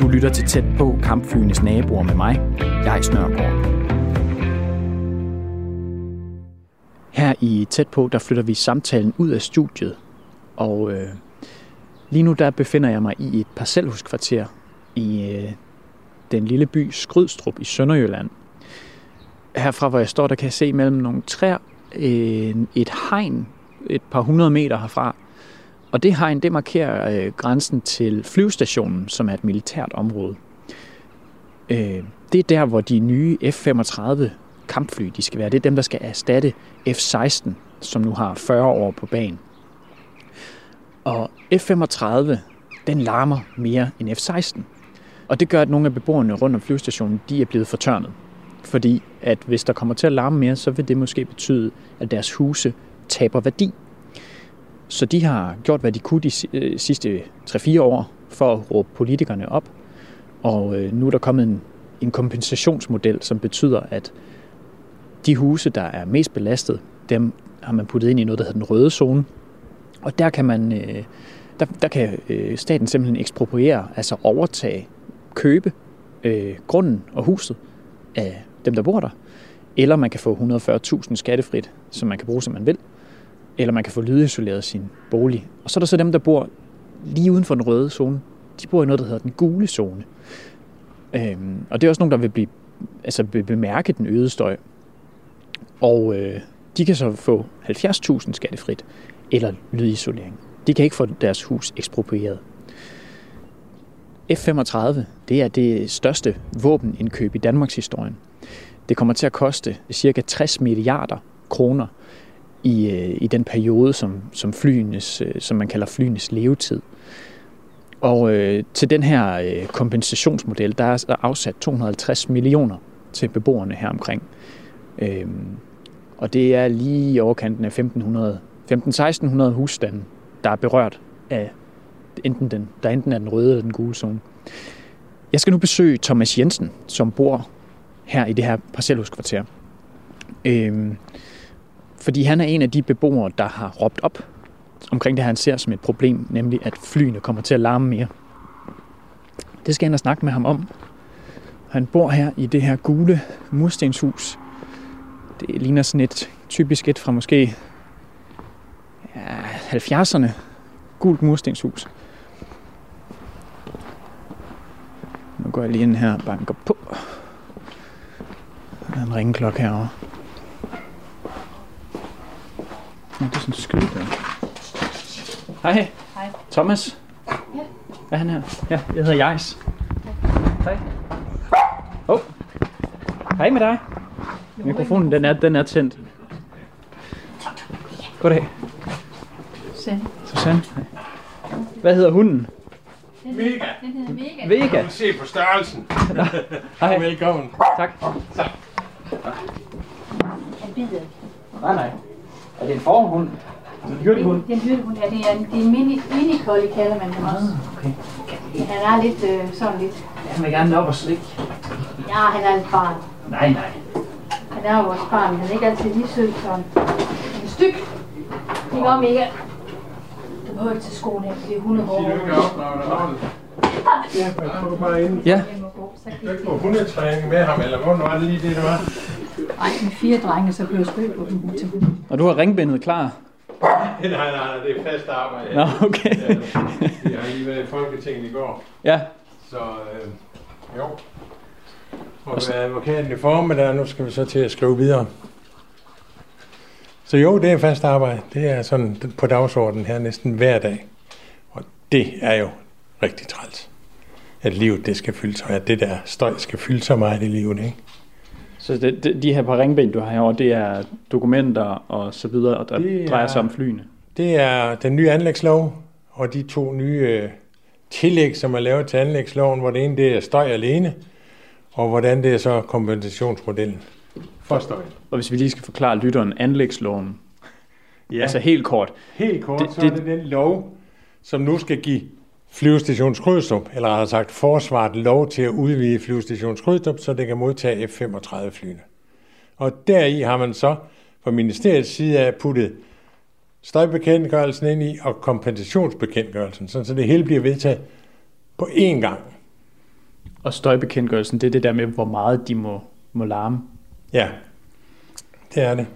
Du lytter til tæt på kampflyenes naboer med mig, jeg Snørgaard. Her i tæt på, der flytter vi samtalen ud af studiet, og øh, lige nu der befinder jeg mig i et parcelhuskvarter i øh, den lille by Skrydstrup i Sønderjylland. Herfra, hvor jeg står, der kan jeg se mellem nogle træer øh, et hegn et par hundrede meter herfra. Og det hegn, det markerer øh, grænsen til flyvestationen, som er et militært område. Øh, det er der, hvor de nye F-35 kampfly, de skal være. Det er dem, der skal erstatte F-16, som nu har 40 år på banen. Og F-35, den larmer mere end F-16. Og det gør, at nogle af beboerne rundt om flyvestationen, de er blevet fortørnet. Fordi at hvis der kommer til at larme mere, så vil det måske betyde, at deres huse taber værdi. Så de har gjort, hvad de kunne de øh, sidste 3-4 år for at råbe politikerne op. Og øh, nu er der kommet en, en kompensationsmodel, som betyder, at de huse, der er mest belastet, dem har man puttet ind i noget, der hedder den røde zone. Og der kan man, øh, der, der kan staten simpelthen ekspropriere, altså overtage, købe øh, grunden og huset af dem, der bor der. Eller man kan få 140.000 skattefrit, som man kan bruge, som man vil eller man kan få lydisoleret sin bolig. Og så er der så dem, der bor lige uden for den røde zone. De bor i noget, der hedder den gule zone. Øhm, og det er også nogen, der vil blive, altså bemærke den øgede støj. Og øh, de kan så få 70.000 skattefrit eller lydisolering. De kan ikke få deres hus eksproprieret. F-35, det er det største våbenindkøb i Danmarks historie. Det kommer til at koste cirka 60 milliarder kroner i, øh, i den periode, som, som, flyenes, øh, som man kalder flyenes levetid. Og øh, til den her øh, kompensationsmodel, der er afsat 250 millioner til beboerne her omkring. Øhm, og det er lige i overkanten af 1500, 15-1600 husstande, der er berørt af enten den, der enten er den røde eller den gule zone. Jeg skal nu besøge Thomas Jensen, som bor her i det her parcelhuskvarter. Øhm, fordi han er en af de beboere, der har råbt op omkring det, han ser som et problem, nemlig at flyene kommer til at larme mere. Det skal han og snakke med ham om. Han bor her i det her gule murstenshus. Det ligner sådan et typisk et fra måske ja, 70'erne. Gult murstenshus. Nu går jeg lige ind her og banker på. Der er en ringeklokke herovre. Nå, det er sådan en skyde der. Hej. Hej. Thomas. Ja. Hvad er han her? Ja, jeg hedder Jais. Hej. Oh. Hej med dig. Mikrofonen, den er, den er tændt. Goddag. Susanne. Susanne. Hvad hedder hunden? Mega. Den hedder Mega. Vega. Jeg vil se på størrelsen. Hej. Velkommen. Tak. Han bider. Nej, nej. Er det en forhund? En hyrdehund? Det er en hyrdehund, ja. Det er en, det er en mini, mini collie, kalder man dem også. Okay. Han er lidt øh, sådan lidt... Han vil gerne op og slikke. Ja, han er lidt barn. Nej, nej. Han er jo vores barn, men han er ikke altid lige sød sådan. Han er styk. Det går mega. Du behøver ikke til skolen her, for det er hundehår. Sig du ikke op, når der er noget. Ja, men får du bare ind. Ja. Du ikke på hundetræning med ham, eller hvordan var det lige det, det var? Nej, med fire drenge, så blev jeg spøgt på dem til. Og du har ringbindet klar? Nej, nej, nej, det er fast arbejde. Nå, okay. Ja, jeg har lige været i Folketinget i går, Ja, så øh, jo. Og så... advokaten i formiddag, nu skal vi så til at skrive videre. Så jo, det er fast arbejde. Det er sådan på dagsordenen her næsten hver dag. Og det er jo rigtig træls. At livet det skal fylde så, at det der støj skal fylde så meget i livet, ikke? Så det, det, de her par ringbind, du har herovre, det er dokumenter og så videre, og der Det er- drejer sig om flyene. Det er den nye anlægslov, og de to nye øh, tillæg, som er lavet til anlægsloven, hvor det ene det er støj alene, og hvordan det er så kompensationsmodellen for støj. Og hvis vi lige skal forklare lytteren anlægsloven, Ja, altså helt kort. helt kort, det- det, så er det- det den lov, som nu skal give Flyvestation Skrydstrup, eller rettere sagt forsvaret lov til at udvide Flyvestation Skrydstrup, så det kan modtage F-35 flyene. Og deri har man så fra ministeriets side af puttet støjbekendtgørelsen ind i og kompensationsbekendtgørelsen, så det hele bliver vedtaget på én gang. Og støjbekendtgørelsen, det er det der med, hvor meget de må, må larme. Ja, det er det.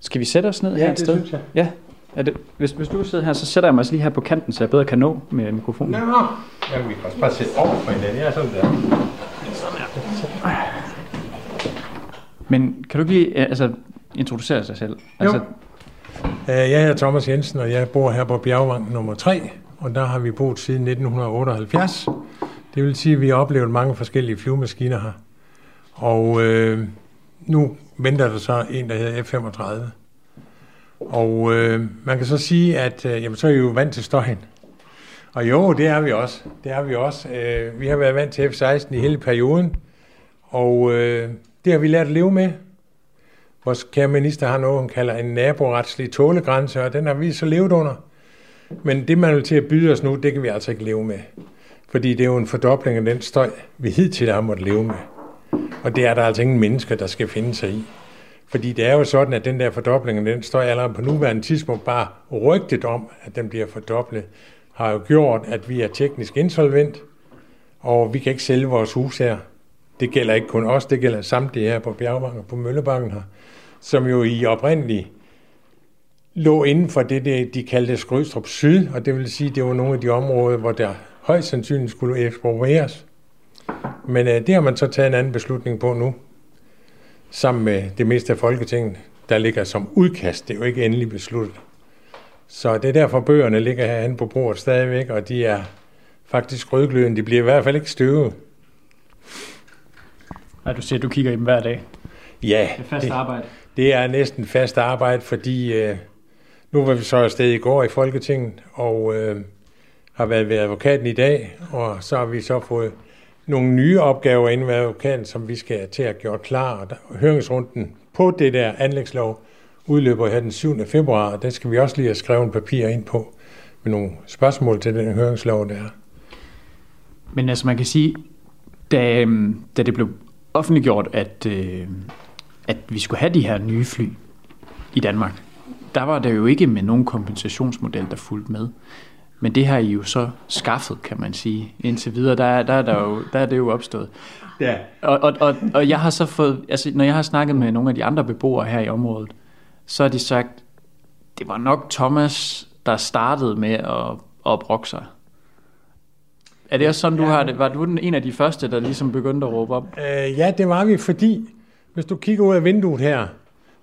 Skal vi sætte os ned Ja, her et det sted? synes jeg. Ja. Er det, hvis, hvis du sidder her, så sætter jeg mig lige her på kanten, så jeg bedre kan nå med mikrofonen. Nå, ja, vi kan også bare sætte over for hinanden. Ja, sådan der. Men kan du ikke lige altså, introducere dig selv? Altså, Øh, Jeg hedder Thomas Jensen, og jeg bor her på Bjergvang nummer 3, og der har vi boet siden 1978. Det vil sige, at vi har oplevet mange forskellige flyvemaskiner her. Og øh, nu venter der så en, der hedder F-35. Og øh, man kan så sige, at øh, jamen, så er I jo vant til støjen. Og jo, det er vi også. Det er vi også. Øh, vi har været vant til F-16 i hele perioden, og øh, det har vi lært at leve med. Vores kære minister har noget, hun kalder en naboretslig tålegrænse, og den har vi så levet under. Men det, man vil til at byde os nu, det kan vi altså ikke leve med. Fordi det er jo en fordobling af den støj, vi hidtil har måttet leve med. Og det er der altså ingen mennesker, der skal finde sig i. Fordi det er jo sådan, at den der fordobling den står allerede på nuværende tidspunkt bare rygtet om, at den bliver fordoblet, har jo gjort, at vi er teknisk insolvent, og vi kan ikke sælge vores hus her. Det gælder ikke kun os, det gælder samtlige her på Bjergbanken og på Møllebakken her, som jo i oprindeligt lå inden for det, det de kaldte Skrydstrup Syd, og det vil sige, det var nogle af de områder, hvor der højst sandsynligt skulle eksproprieres. Men øh, det har man så taget en anden beslutning på nu, sammen med det meste af Folketinget, der ligger som udkast. Det er jo ikke endelig besluttet. Så det er derfor, bøgerne ligger herinde på bordet stadigvæk, og de er faktisk rødglødende. De bliver i hvert fald ikke støvet. Nej, du siger, at du kigger i dem hver dag. Ja, Det er fast det, arbejde. det er næsten fast arbejde, fordi øh, nu var vi så afsted i går i Folketinget, og øh, har været ved advokaten i dag, og så har vi så fået nogle nye opgaver inden ved advokaten, som vi skal til at gøre klar. Og høringsrunden på det der anlægslov udløber her den 7. februar, og der skal vi også lige have skrevet en papir ind på med nogle spørgsmål til den høringslov, der er. Men altså, man kan sige, da, øhm, da det blev offentliggjort, at, øh, at vi skulle have de her nye fly i Danmark, der var der jo ikke med nogen kompensationsmodel, der fulgte med. Men det har I jo så skaffet, kan man sige. Indtil videre, der, er- der, er, der, jo, der er det jo opstået. Ja. Og, og, og, og jeg har så fået, altså når jeg har snakket med nogle af de andre beboere her i området, så har de sagt, det var nok Thomas, der startede med at, at brokke sig. Er det også sådan, du har det? Var du en af de første, der ligesom begyndte at råbe op? Øh, ja, det var vi, fordi hvis du kigger ud af vinduet her,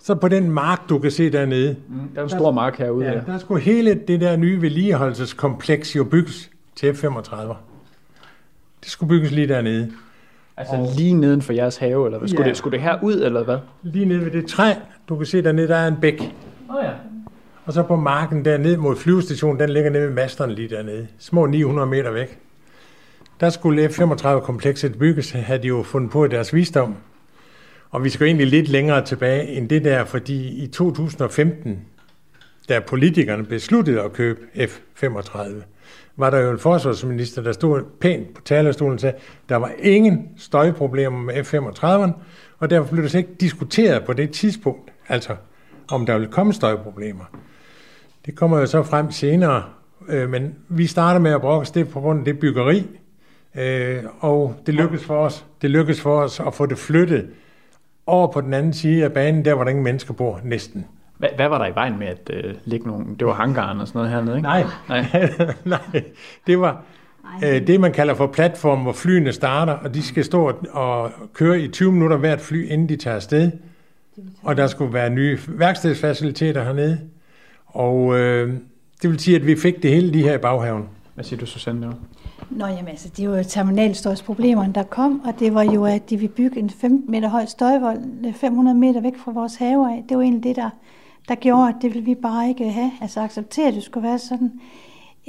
så på den mark, du kan se dernede, Der er en stor mark herude. Ja, der skulle hele det der nye vedligeholdelseskompleks jo bygges til F-35. Det skulle bygges lige dernede. Altså lige neden for jeres have, eller hvad? Skulle, Ja. det, skulle det her ud, eller hvad? Lige nede ved det træ, du kan se dernede, der er en bæk. Åh oh, ja. Og så på marken dernede mod flyvestationen, den ligger nede ved masteren lige dernede. Små 900 meter væk. Der skulle F-35-komplekset bygges, havde de jo fundet på i deres visdom. Og vi skal egentlig lidt længere tilbage end det der, fordi i 2015, da politikerne besluttede at købe F-35, var der jo en forsvarsminister, der stod pænt på talerstolen og sagde, der var ingen støjproblemer med F-35'eren, og derfor blev det slet ikke diskuteret på det tidspunkt, altså om der ville komme støjproblemer. Det kommer jo så frem senere, øh, men vi starter med at brokke det på grund af det byggeri, øh, og det lykkedes for os, det lykkedes for os at få det flyttet over på den anden side af banen, der hvor der ingen mennesker bor, næsten. Hvad, hvad var der i vejen med at øh, lægge nogle... Det var hangaren og sådan noget hernede, ikke? Nej, Nej. nej, det var øh, det, man kalder for platform, hvor flyene starter, og de skal stå og køre i 20 minutter hvert fly, inden de tager afsted. Og der skulle være nye værkstedsfaciliteter hernede. Og øh, det vil sige, at vi fik det hele lige her i baghaven. Hvad siger du, Susanne? Nå, jamen altså, det var jo terminalstøjsproblemerne, der kom, og det var jo, at de ville bygge en 15 meter høj støjvold øh, 500 meter væk fra vores have af. Det var egentlig det, der, der gjorde, at det ville vi bare ikke have, altså acceptere, at det skulle være sådan.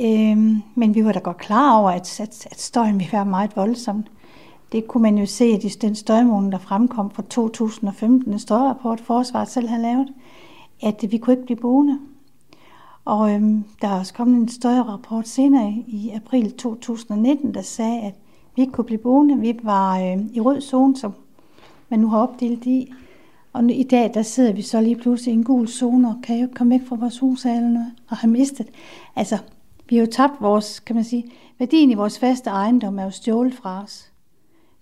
Øhm, men vi var da godt klar over, at, at, at støjen ville være meget voldsom. Det kunne man jo se i den støjmåling, der fremkom fra 2015, en støjrapport, forsvaret selv havde lavet, at vi kunne ikke blive boende. Og øhm, der er også kommet en støjrapport senere i april 2019, der sagde, at vi ikke kunne blive boende. Vi var øhm, i rød zone, som man nu har opdelt i. Og i dag, der sidder vi så lige pludselig i en gul zone, og kan jo ikke komme væk fra vores hus eller noget, og har mistet. Altså, vi har jo tabt vores, kan man sige, værdien i vores faste ejendom er jo stjålet fra os.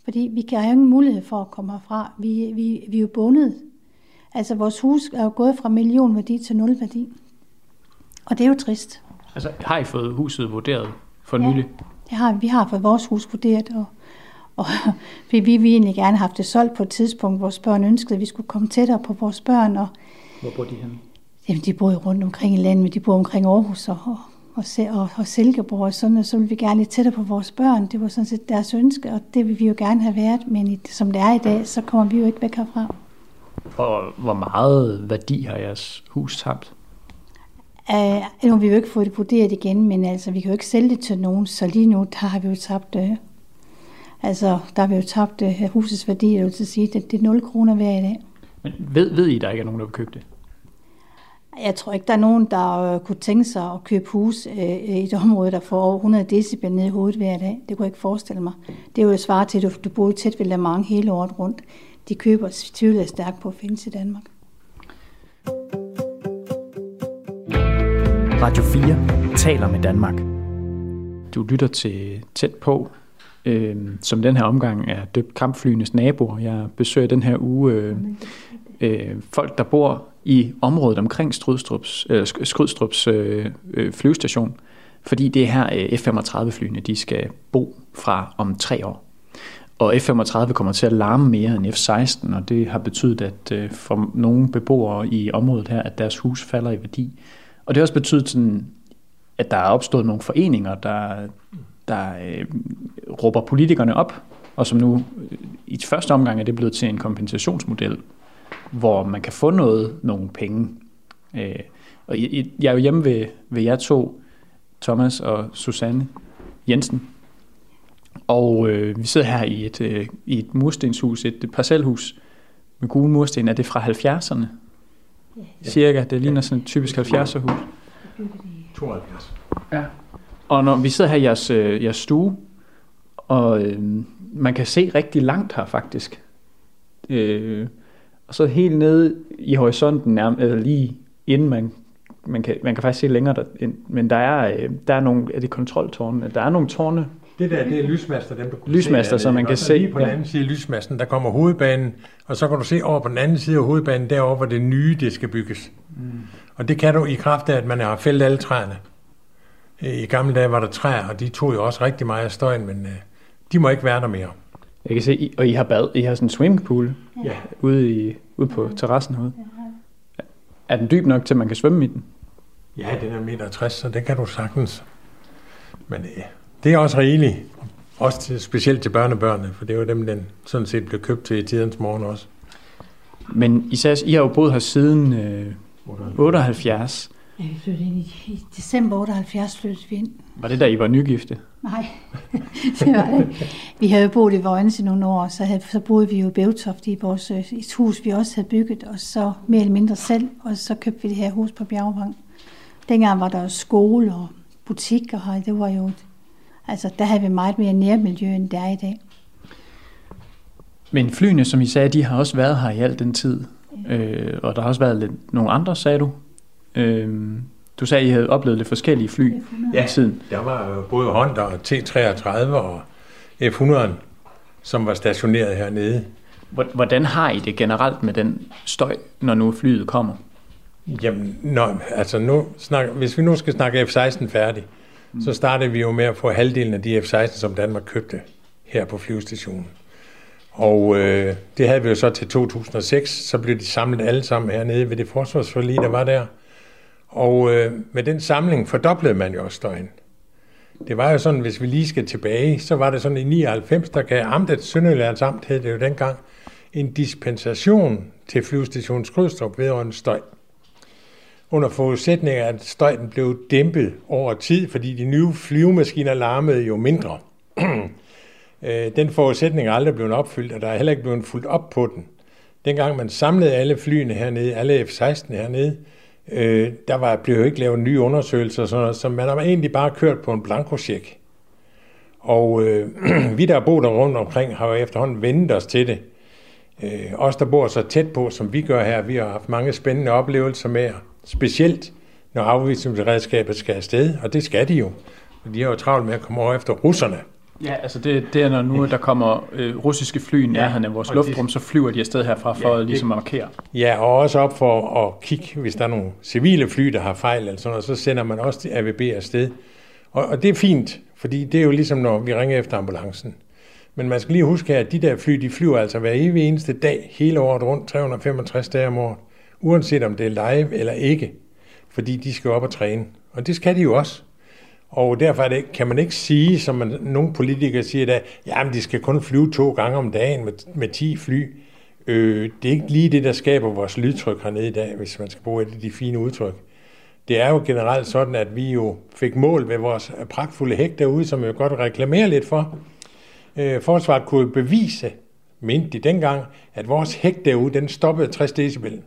Fordi vi kan have ingen mulighed for at komme herfra. Vi, vi, vi er jo bundet. Altså, vores hus er jo gået fra millionværdi til nul værdi. Og det er jo trist. Altså, har I fået huset vurderet for nylig? Ja, det har, vi har fået vores hus vurderet, og, og vi, vi ville egentlig gerne have haft det solgt på et tidspunkt, vores børn ønskede, at vi skulle komme tættere på vores børn. Og, Hvor bor de henne? Jamen, de bor jo rundt omkring i landet, men de bor omkring Aarhus og, og, og, og, og Silkeborg og sådan, og så vil vi gerne lidt tættere på vores børn. Det var sådan set deres ønske, og det vil vi jo gerne have været, men i, som det er i dag, så kommer vi jo ikke væk herfra. Og hvor meget værdi har jeres hus tabt? Uh, nu har vi jo ikke fået det vurderet igen, men altså, vi kan jo ikke sælge det til nogen, så lige nu der har vi jo tabt, uh, altså, der har vi jo tabt uh, husets værdi, det vil sige, det, det er 0 kroner hver i dag. Men ved, ved I, der ikke er nogen, der vil købe det? Jeg tror ikke, der er nogen, der uh, kunne tænke sig at købe hus uh, i et område, der får over 100 decibel ned i hovedet hver dag. Det kunne jeg ikke forestille mig. Det er jo et svar til, at du, du bor tæt ved Le Mans hele året rundt. De køber tvivler stærkt på at findes i Danmark. Radio 4 taler med Danmark. Du lytter til Tæt på, øh, som den her omgang er døbt kampflyenes naboer. Jeg besøger den her uge øh, øh, folk, der bor i området omkring Skrydstrups, øh, Skrydstrups øh, øh, flyvestation, fordi det er her øh, F-35-flyene, de skal bo fra om tre år. Og F-35 kommer til at larme mere end F-16, og det har betydet, at øh, for nogle beboere i området her, at deres hus falder i værdi. Og det har også betydet, sådan, at der er opstået nogle foreninger, der, der øh, råber politikerne op, og som nu øh, i første omgang er det blevet til en kompensationsmodel, hvor man kan få noget, nogle penge. Øh, og jeg er jo hjemme ved, ved jer to, Thomas og Susanne Jensen, og øh, vi sidder her i et, øh, i et murstenshus, et parcelhus med gule mursten. Er det fra 70'erne? Cirka. Det ligner sådan et typisk 70'er hus. 72. Ja. Og når vi sidder her i jeres, øh, jeres stue, og øh, man kan se rigtig langt her faktisk. Øh, og så helt nede i horisonten, nærmest, eller lige inden man, man, kan, man kan faktisk se længere, der, men der er, øh, der er nogle, er det kontroltårne? Der er nogle tårne. Det der, det er lysmaster, dem du kan lysmaster, se. så man kan se. Lige på den anden side af lysmasten, der kommer hovedbanen, og så kan du se over på den anden side af hovedbanen, derovre, hvor det nye, det skal bygges. Mm. Og det kan du i kraft af, at man har fældet alle træerne. I gamle dage var der træer, og de tog jo også rigtig meget af støjen, men øh, de må ikke være der mere. Jeg kan se, og I har bad, I har sådan en swimmingpool Ja. ude, i, ude på terrassen herude. Er den dyb nok til, at man kan svømme i den? Ja, den er meter 60, så det kan du sagtens. Men øh, det er også rigeligt. Også til, specielt til børnebørnene, for det jo dem, den sådan set blev købt til i tidens morgen også. Men I, sagde, I har jo boet her siden øh, 78. Ja, vi flyttede ind i, i december 78 flyttede vi ind. Var det da I var nygifte? Nej, det var det ikke. Vi havde jo boet i Vojens i nogle år, så, havde, så boede vi jo i Bævtoft i vores øh, et hus, vi også havde bygget, og så mere eller mindre selv, og så købte vi det her hus på Bjergvang. Dengang var der jo skole og butik, og det var jo, altså der havde vi meget mere nærmiljø, end der er i dag. Men flyene, som I sagde, de har også været her i al den tid. Øh, og der har også været lidt, nogle andre, sagde du. Øh, du sagde, I havde oplevet lidt forskellige fly Ja. i tiden. Der var jo både Honda og T-33 og F-100, som var stationeret hernede. Hvor- Hvordan har I det generelt med den støj, når nu flyet kommer? Jamen, når, altså nu snak, hvis vi nu skal snakke F-16 færdig, mm. så startede vi jo med at få halvdelen af de F-16, som Danmark købte her på flyvestationen. Og øh, det havde vi jo så til 2006, så blev de samlet alle sammen hernede ved det forsvarsforlig, der var der. Og øh, med den samling fordoblede man jo også støjen. Det var jo sådan, hvis vi lige skal tilbage, så var det sådan i 99, der gav amtet, Sønderjyllands Amt hed det jo dengang, en dispensation til flyvestation Skrydstrup vedrørende støj under forudsætning af, at støjen blev dæmpet over tid, fordi de nye flyvemaskiner larmede jo mindre. Øh, den forudsætning er aldrig blevet opfyldt, og der er heller ikke blevet fuldt op på den. Dengang man samlede alle flyene hernede, alle F-16 hernede, øh, der var, blev jo ikke lavet nye undersøgelser, så, så man har egentlig bare kørt på en blankocheck. Og øh, vi, der har boet der rundt omkring, har jo efterhånden vendt os til det. Øh, os, der bor så tæt på, som vi gør her, vi har haft mange spændende oplevelser med, specielt når afvisningsredskabet skal afsted, og det skal de jo. De har jo travlt med at komme over efter russerne. Ja, altså det, det er, når nu der kommer øh, russiske fly i nærheden af vores luftrum, så flyver de afsted herfra for ja, at ligesom markere. Ja, og også op for at kigge, hvis der er nogle civile fly, der har fejl eller sådan noget, så sender man også AVB afsted. Og, og det er fint, fordi det er jo ligesom, når vi ringer efter ambulancen. Men man skal lige huske her, at de der fly, de flyver altså hver evig eneste dag, hele året rundt, 365 dage om året, uanset om det er live eller ikke, fordi de skal op og træne. Og det skal de jo også. Og derfor er det, kan man ikke sige, som man, nogle politikere siger i dag, jamen de skal kun flyve to gange om dagen med, med 10 fly. Øh, det er ikke lige det, der skaber vores lydtryk hernede i dag, hvis man skal bruge et af de fine udtryk. Det er jo generelt sådan, at vi jo fik mål ved vores pragtfulde hæk derude, som jeg godt reklamerer lidt for. Øh, forsvaret kunne bevise, mente de dengang, at vores hæk derude, den stoppede 60 decibel.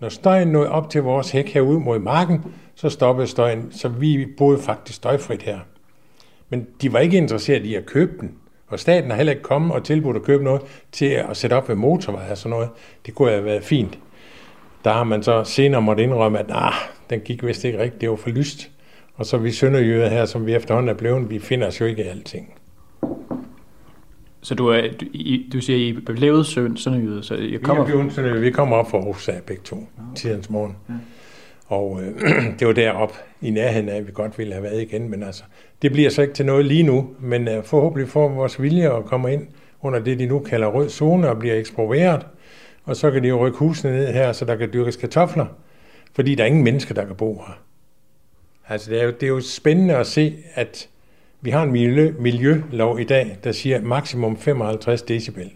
Når støjen nåede op til vores hæk herude mod marken, så stoppede støjen, så vi boede faktisk støjfrit her. Men de var ikke interesseret i at købe den, og staten har heller ikke kommet og tilbudt at købe noget til at sætte op ved motorvej og sådan noget. Det kunne have været fint. Der har man så senere måtte indrømme, at nah, den gik vist ikke rigtigt, det var for lyst. Og så vi sønderjyder her, som vi efterhånden er blevet, vi finder os jo ikke i alting. Så du, er, du, I, du siger, I er blevet sønderjyde, så jeg kommer... Vi er blevet sønderjyde. Vi kommer op fra Aarhus af begge to, okay. tidens morgen. Ja. Og øh, det var derop i nærheden af, at vi godt ville have været igen, men altså, det bliver så ikke til noget lige nu, men øh, forhåbentlig får vores vilje at komme ind under det, de nu kalder rød zone og bliver eksproprieret, og så kan de jo rykke husene ned her, så der kan dyrkes kartofler, fordi der er ingen mennesker, der kan bo her. Altså, det er jo, det er jo spændende at se, at vi har en miljø, miljølov i dag, der siger maksimum 55 decibel.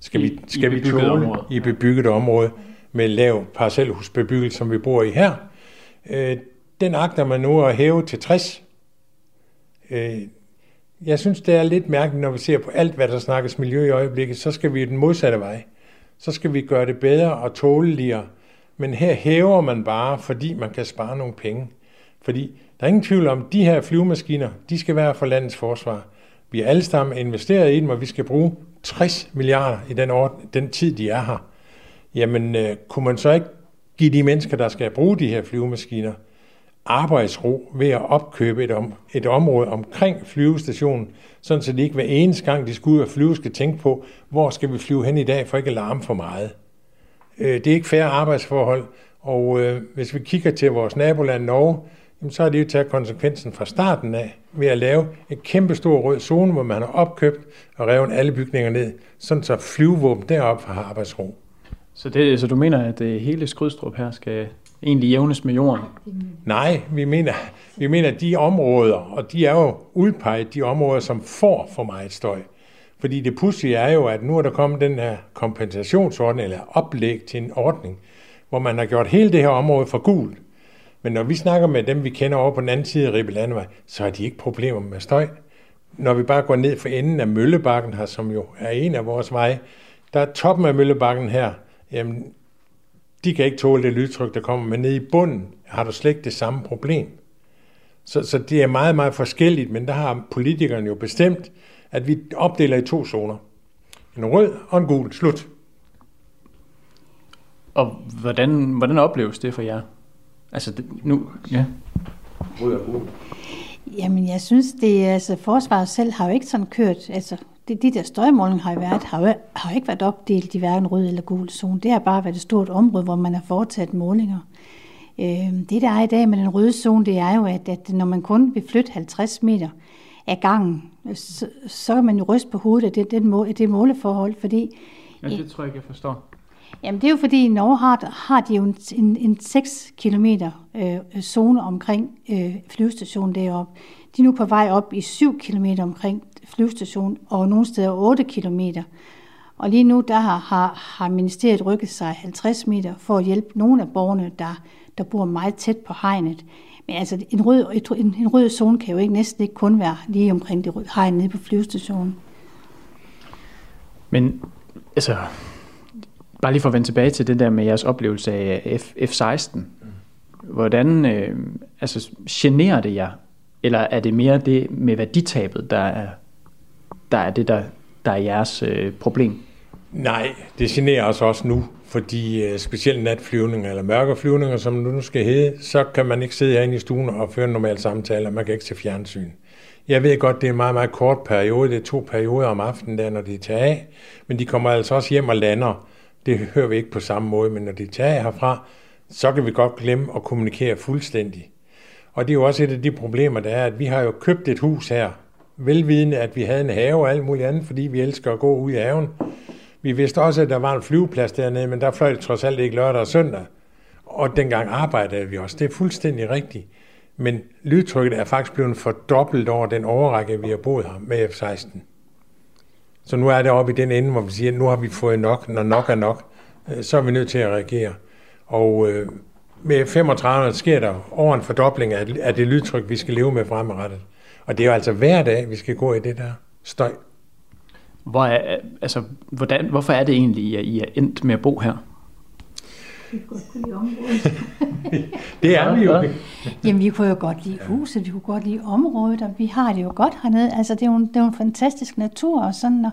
Skal vi, skal I vi tåle område. i bebygget område med lav parcelhusbebyggelse, som vi bor i her. Øh, den agter man nu at hæve til 60. Øh, jeg synes, det er lidt mærkeligt, når vi ser på alt, hvad der snakkes miljø i øjeblikket, så skal vi den modsatte vej. Så skal vi gøre det bedre og tåleligere. Men her hæver man bare, fordi man kan spare nogle penge. Fordi der er ingen tvivl om, at de her flyvemaskiner, de skal være for landets forsvar. Vi er alle sammen investeret i dem, og vi skal bruge 60 milliarder i den, orden, den tid, de er her. Jamen, øh, kunne man så ikke give de mennesker, der skal bruge de her flyvemaskiner, arbejdsro ved at opkøbe et, om, et område omkring flyvestationen, sådan så de ikke hver eneste gang, de skal ud og flyve, skal tænke på, hvor skal vi flyve hen i dag, for ikke at larme for meget. Øh, det er ikke færre arbejdsforhold, og øh, hvis vi kigger til vores naboland Norge, jamen, så har de jo taget konsekvensen fra starten af ved at lave en kæmpe stor rød zone, hvor man har opkøbt og revet alle bygninger ned, sådan så flyvevåben deroppe har arbejdsro. Så, det, så du mener, at det hele Skrydstrup her skal egentlig jævnes med jorden? Nej, vi mener, vi mener, at de områder, og de er jo udpeget de områder, som får for meget støj. Fordi det pudsige er jo, at nu er der kommet den her kompensationsordning, eller oplæg til en ordning, hvor man har gjort hele det her område for gul. Men når vi snakker med dem, vi kender over på den anden side af Ribe Landevej, så har de ikke problemer med støj. Når vi bare går ned for enden af Møllebakken her, som jo er en af vores veje, der er toppen af Møllebakken her, jamen, de kan ikke tåle det lydtryk, der kommer, men nede i bunden har du slet ikke det samme problem. Så, så det er meget, meget forskelligt, men der har politikerne jo bestemt, at vi opdeler i to zoner. En rød og en gul. Slut. Og hvordan, hvordan opleves det for jer? Altså det, nu, ja. Rød og gul. Jamen, jeg synes, det altså, forsvaret selv har jo ikke sådan kørt, altså, det, de der støjmålinger har jo, været, har, jo, har jo ikke været opdelt i hverken rød eller gul zone. Det har bare været et stort område, hvor man har foretaget målinger. Øh, det, der er i dag med den røde zone, det er jo, at, at når man kun vil flytte 50 meter af gangen, så, så kan man jo ryste på hovedet af det, det, mål, det måleforhold, fordi... Ja, det tror jeg ikke, jeg forstår. Jamen det er jo fordi, i Norge har, har de jo en, en, en 6 km øh, zone omkring øh, flyvestationen deroppe. De er nu på vej op i 7 km omkring flyvestationen, og nogle steder 8 km. Og lige nu der har, har, har ministeriet rykket sig 50 meter for at hjælpe nogle af borgerne, der, der bor meget tæt på hegnet. Men altså, en rød, en, en rød zone kan jo ikke næsten ikke kun være lige omkring det hegn nede på flyvestationen. Men altså, bare lige for at vende tilbage til det der med jeres oplevelse af F, F-16. Hvordan, øh, altså, generer det jer? Eller er det mere det med værditabet, der er, der er det, der, der er jeres øh, problem? Nej, det generer os også nu, fordi uh, specielt natflyvninger eller mørkeflyvninger, som nu skal hedde, så kan man ikke sidde herinde i stuen og føre en normal samtale, og man kan ikke se fjernsyn. Jeg ved godt, det er en meget, meget kort periode. Det er to perioder om aftenen, der, når de tager af. Men de kommer altså også hjem og lander. Det hører vi ikke på samme måde, men når de tager herfra, så kan vi godt glemme at kommunikere fuldstændig. Og det er jo også et af de problemer, der er, at vi har jo købt et hus her, velvidende, at vi havde en have og alt muligt andet, fordi vi elsker at gå ud i haven. Vi vidste også, at der var en flyveplads dernede, men der fløj det trods alt ikke lørdag og søndag. Og dengang arbejdede vi også. Det er fuldstændig rigtigt. Men lydtrykket er faktisk blevet fordoblet over den overrække, vi har boet her med F-16. Så nu er det oppe i den ende, hvor vi siger, at nu har vi fået nok, når nok er nok, øh, så er vi nødt til at reagere. Og øh, med 35 sker der over en fordobling af, af det lydtryk, vi skal leve med fremadrettet. Og det er jo altså hver dag, vi skal gå i det der støj. Hvor er, altså, hvordan, hvorfor er det egentlig, at I er endt med at bo her? Vi kunne godt lide området. det er vi jo. Jamen, vi kunne jo godt lide huset, vi kunne godt lide området, og vi har det jo godt hernede. Altså, det er jo en, det er jo en fantastisk natur og sådan, og,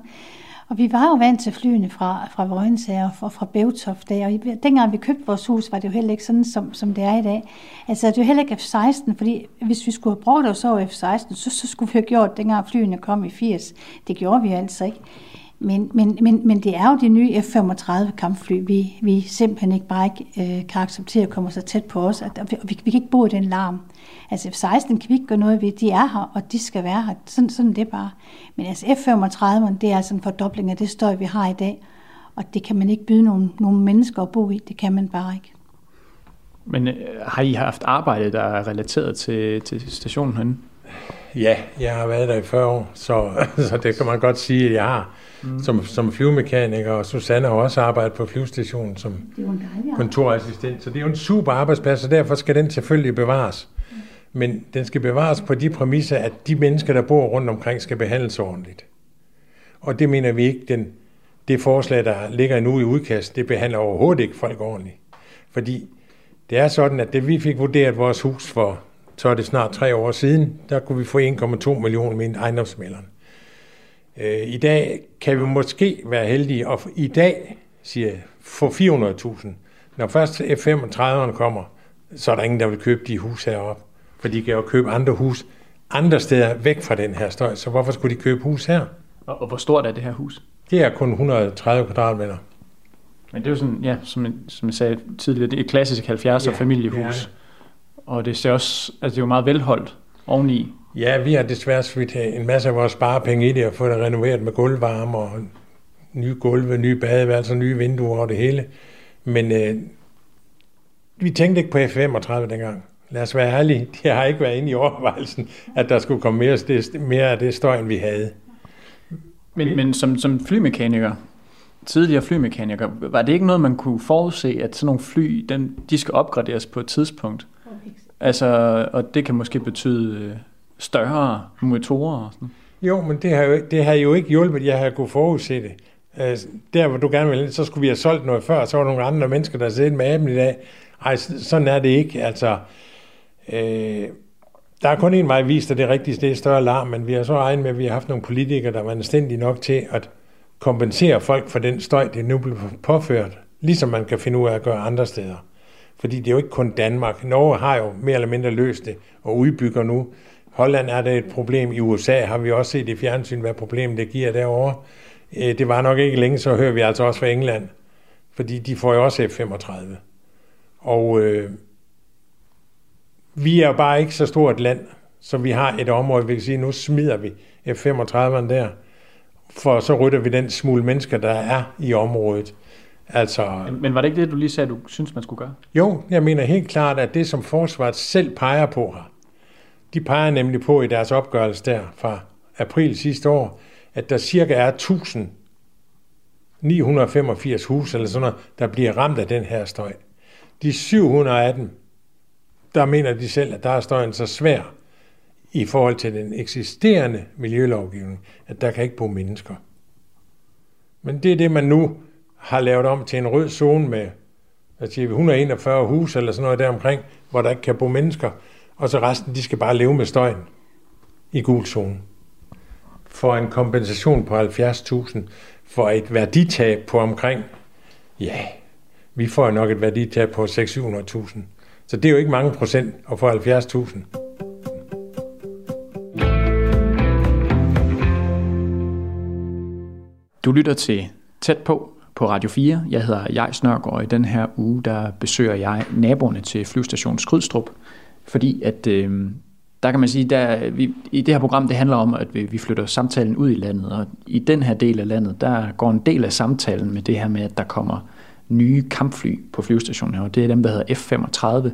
og vi var jo vant til flyene fra, fra Vojens og fra Bevtoft af, og dengang vi købte vores hus, var det jo heller ikke sådan, som, som det er i dag. Altså, det er jo heller ikke F-16, fordi hvis vi skulle have brugt os over F-16, så, så skulle vi have gjort, dengang flyene kom i 80. Det gjorde vi altså ikke. Men, men, men, men det er jo de nye F-35 kampfly, vi, vi simpelthen ikke bare ikke øh, kan acceptere at komme så tæt på os. At, vi, vi, vi kan ikke bo i den larm. Altså F-16 kan vi ikke gøre noget ved. De er her, og de skal være her. Sådan, sådan det bare. Men altså F-35, det er altså en fordobling af det støj, vi har i dag. Og det kan man ikke byde nogen, nogen mennesker at bo i. Det kan man bare ikke. Men øh, har I haft arbejde, der er relateret til, til stationen herinde? Ja, jeg har været der i 40 år, så, så det kan man godt sige, at jeg har mm. som, som flyvemekaniker, og Susanne har også arbejdet på flyvestationen som kontorassistent. Så det er jo en super arbejdsplads, og derfor skal den selvfølgelig bevares. Mm. Men den skal bevares på de præmisser, at de mennesker, der bor rundt omkring, skal behandles ordentligt. Og det mener vi ikke, den, det forslag, der ligger nu i udkast, det behandler overhovedet ikke folk ordentligt. Fordi det er sådan, at det vi fik vurderet vores hus for, så er det snart tre år siden, der kunne vi få 1,2 millioner med ejendomsmælderen. Øh, I dag kan vi måske være heldige, og i dag, siger jeg, få 400.000. Når først F-35'erne kommer, så er der ingen, der vil købe de hus heroppe. For de kan jo købe andre hus andre steder væk fra den her støj. Så hvorfor skulle de købe hus her? Og, og hvor stort er det her hus? Det er kun 130 kvadratmeter. Men det er jo sådan, ja, som, som jeg sagde tidligere, det er et klassisk 70'er ja, familiehus. Og det ser også, altså det er jo meget velholdt oveni. Ja, vi har desværre svidt en masse af vores sparepenge i det og fået det renoveret med gulvvarme og nye gulve, nye badeværelser, nye vinduer og det hele. Men øh, vi tænkte ikke på F-35 dengang. Lad os være ærlige, de har ikke været inde i overvejelsen, at der skulle komme mere, mere af det støj, end vi havde. Men, men som, som flymekaniker, tidligere flymekaniker, var det ikke noget, man kunne forudse, at sådan nogle fly, den, de skal opgraderes på et tidspunkt? Altså, og det kan måske betyde øh, større motorer og sådan Jo, men det har jo, det har jo ikke hjulpet, jeg har kunne forudse det. Altså, der, hvor du gerne vil, så skulle vi have solgt noget før, så var der nogle andre mennesker, der sidder med aben i dag. Ej, sådan er det ikke. Altså, øh, der er kun en vej vist, at det rigtige det er større larm, men vi har så regnet med, at vi har haft nogle politikere, der var anstændige nok til at kompensere folk for den støj, det nu bliver påført, ligesom man kan finde ud af at gøre andre steder. Fordi det er jo ikke kun Danmark. Norge har jo mere eller mindre løst det og udbygger nu. Holland er der et problem. I USA har vi også set i fjernsyn, hvad problemet det giver derovre. Øh, det var nok ikke længe, så hører vi altså også fra England. Fordi de får jo også F-35. Og øh, vi er bare ikke så stort et land, så vi har et område, vi kan sige, nu smider vi F-35'eren der, for så rytter vi den smule mennesker, der er i området. Altså, men, men var det ikke det, du lige sagde, du synes, man skulle gøre? Jo, jeg mener helt klart, at det, som forsvaret selv peger på her, de peger nemlig på i deres opgørelse der fra april sidste år, at der cirka er 1985 huse eller sådan noget, der bliver ramt af den her støj. De 700 af dem, der mener de selv, at der er støjen så svær i forhold til den eksisterende miljølovgivning, at der kan ikke bo mennesker. Men det er det, man nu har lavet om til en rød zone med hvad siger vi, 141 huse eller sådan noget deromkring, hvor der ikke kan bo mennesker, og så resten, de skal bare leve med støjen i gul zone. For en kompensation på 70.000 for et værditab på omkring, ja, vi får nok et værditab på 600-700.000. Så det er jo ikke mange procent at få 70.000. Du lytter til Tæt på på Radio 4. Jeg hedder Jais Nørgaard, og i den her uge der besøger jeg naboerne til flyvestation Skrydstrup, fordi at øh, der kan man sige, der, vi, i det her program, det handler om, at vi, vi flytter samtalen ud i landet, og i den her del af landet, der går en del af samtalen med det her med, at der kommer nye kampfly på flyvestationen her, og det er dem, der hedder F-35.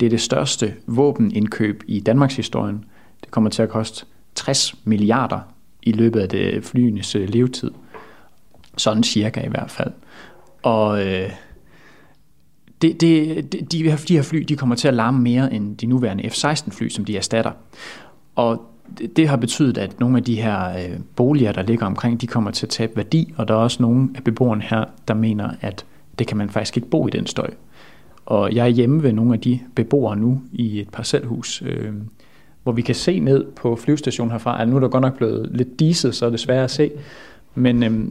Det er det største våbenindkøb i Danmarks historien. Det kommer til at koste 60 milliarder i løbet af det flyenes øh, levetid. Sådan cirka i hvert fald. Og øh, det, det, de, de, de her fly de kommer til at larme mere end de nuværende F-16 fly, som de erstatter. Og det, det har betydet, at nogle af de her øh, boliger, der ligger omkring, de kommer til at tabe værdi, og der er også nogle af beboerne her, der mener, at det kan man faktisk ikke bo i den støj. Og jeg er hjemme ved nogle af de beboere nu i et parcelhus, øh, hvor vi kan se ned på flyvestationen herfra. Altså, nu er der godt nok blevet lidt diset, så er det svært at se. Men øh,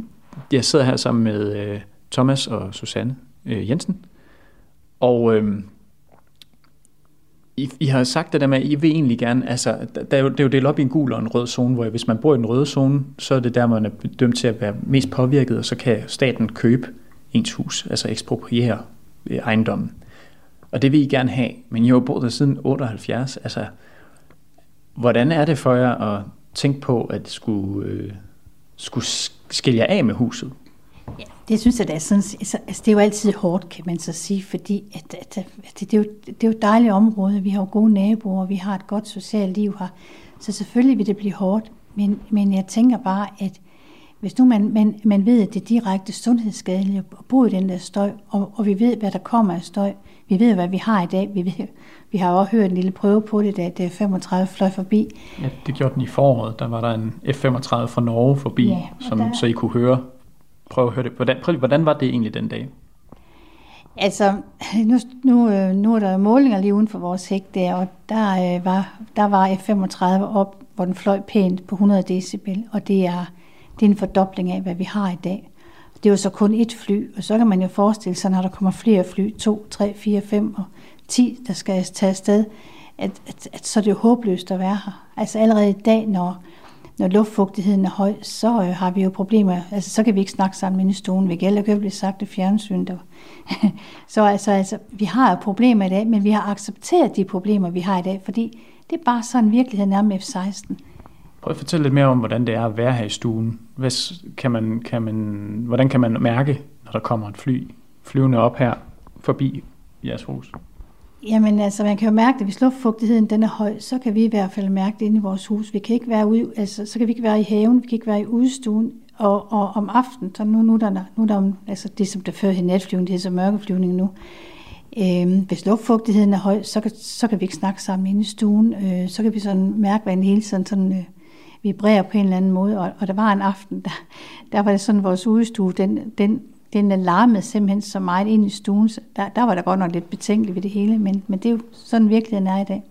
jeg sidder her sammen med øh, Thomas og Susanne øh, Jensen. Og øhm, I, I har sagt det der med, at I vil egentlig gerne, altså der er jo, det er jo delt op i en gul og en rød zone, hvor hvis man bor i den røde zone, så er det der, man er dømt til at være mest påvirket, og så kan staten købe ens hus, altså ekspropriere ejendommen. Og det vil I gerne have, men I har jo boet der siden 78. Altså, hvordan er det for jer at tænke på, at skulle, øh, skulle skille jer af med huset? Ja, det synes jeg, det er sådan, altså, altså, det er jo altid hårdt, kan man så sige, fordi at, at, at det, det, er jo, det er jo et dejligt område, vi har jo gode naboer, vi har et godt socialt liv her, så selvfølgelig vil det blive hårdt, men, men jeg tænker bare, at hvis nu man, man, man ved, at det er direkte sundhedsskadeligt at bo i den der støj, og, og vi ved, hvad der kommer af støj, vi ved, hvad vi har i dag, vi, ved, vi har også hørt en lille prøve på det, da det 35 fløj forbi. Ja, det gjorde den i foråret, der var der en F-35 fra Norge forbi, ja, som, der... så I kunne høre, prøve at høre det. Hvordan, prøv, hvordan var det egentlig den dag? Altså, nu, nu, øh, nu er der målinger lige uden for vores hæk der, og der, øh, var, der var F-35 op, hvor den fløj pænt på 100 decibel, og det er det er en fordobling af, hvad vi har i dag. Det er jo så kun et fly, og så kan man jo forestille sig, når der kommer flere fly, 2, 3, 4, 5 og 10, der skal tage afsted, at, at, at så er det jo håbløst at være her. Altså allerede i dag, når, når luftfugtigheden er høj, så øh, har vi jo problemer. Altså så kan vi ikke snakke sammen i stuen. Vi kan heller ikke blive sagt i fjernsyn. Der. så altså, altså, vi har jo problemer i dag, men vi har accepteret de problemer, vi har i dag, fordi det er bare sådan virkeligheden er med F-16. Prøv at fortælle lidt mere om, hvordan det er at være her i stuen. Hvad kan man, kan man, hvordan kan man mærke, når der kommer et fly flyvende op her forbi jeres hus? Jamen altså, man kan jo mærke, at hvis luftfugtigheden den er høj, så kan vi i hvert fald mærke det inde i vores hus. Vi kan ikke være ude, altså, så kan vi ikke være i haven, vi kan ikke være i udstuen, og, og om aftenen, så nu, nu, der, nu der, altså det som der før hed natflyvning, det hedder så mørkeflyvning nu. Øhm, hvis luftfugtigheden er høj, så kan, så kan vi ikke snakke sammen inde i stuen. Øh, så kan vi sådan mærke, hvad en hele tiden sådan, øh, vibrerer på en eller anden måde. Og, og der var en aften, der, der var det sådan, vores udstue, den, den, den larmede simpelthen så meget ind i stuen. Så der, der var der godt nok lidt betænkeligt ved det hele, men, men det er jo sådan virkeligheden er i dag.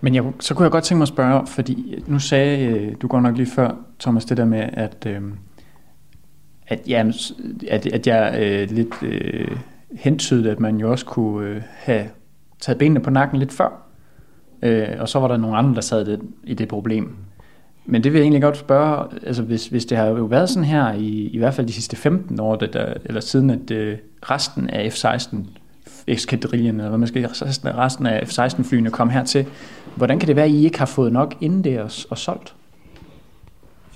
Men jeg, så kunne jeg godt tænke mig at spørge, fordi nu sagde øh, du godt nok lige før, Thomas, det der med, at, øh, at, ja, at, at jeg øh, lidt øh, hentydede, at man jo også kunne øh, have taget benene på nakken lidt før. Øh, og så var der nogle andre, der sad det, i det problem. Men det vil jeg egentlig godt spørge, altså hvis, hvis det har jo været sådan her i, i hvert fald de sidste 15 år, det der, eller siden at øh, resten af F-16 eskadrillen, eller hvad man skal resten af F-16-flyene kom hertil, hvordan kan det være, at I ikke har fået nok inden det og, og solgt?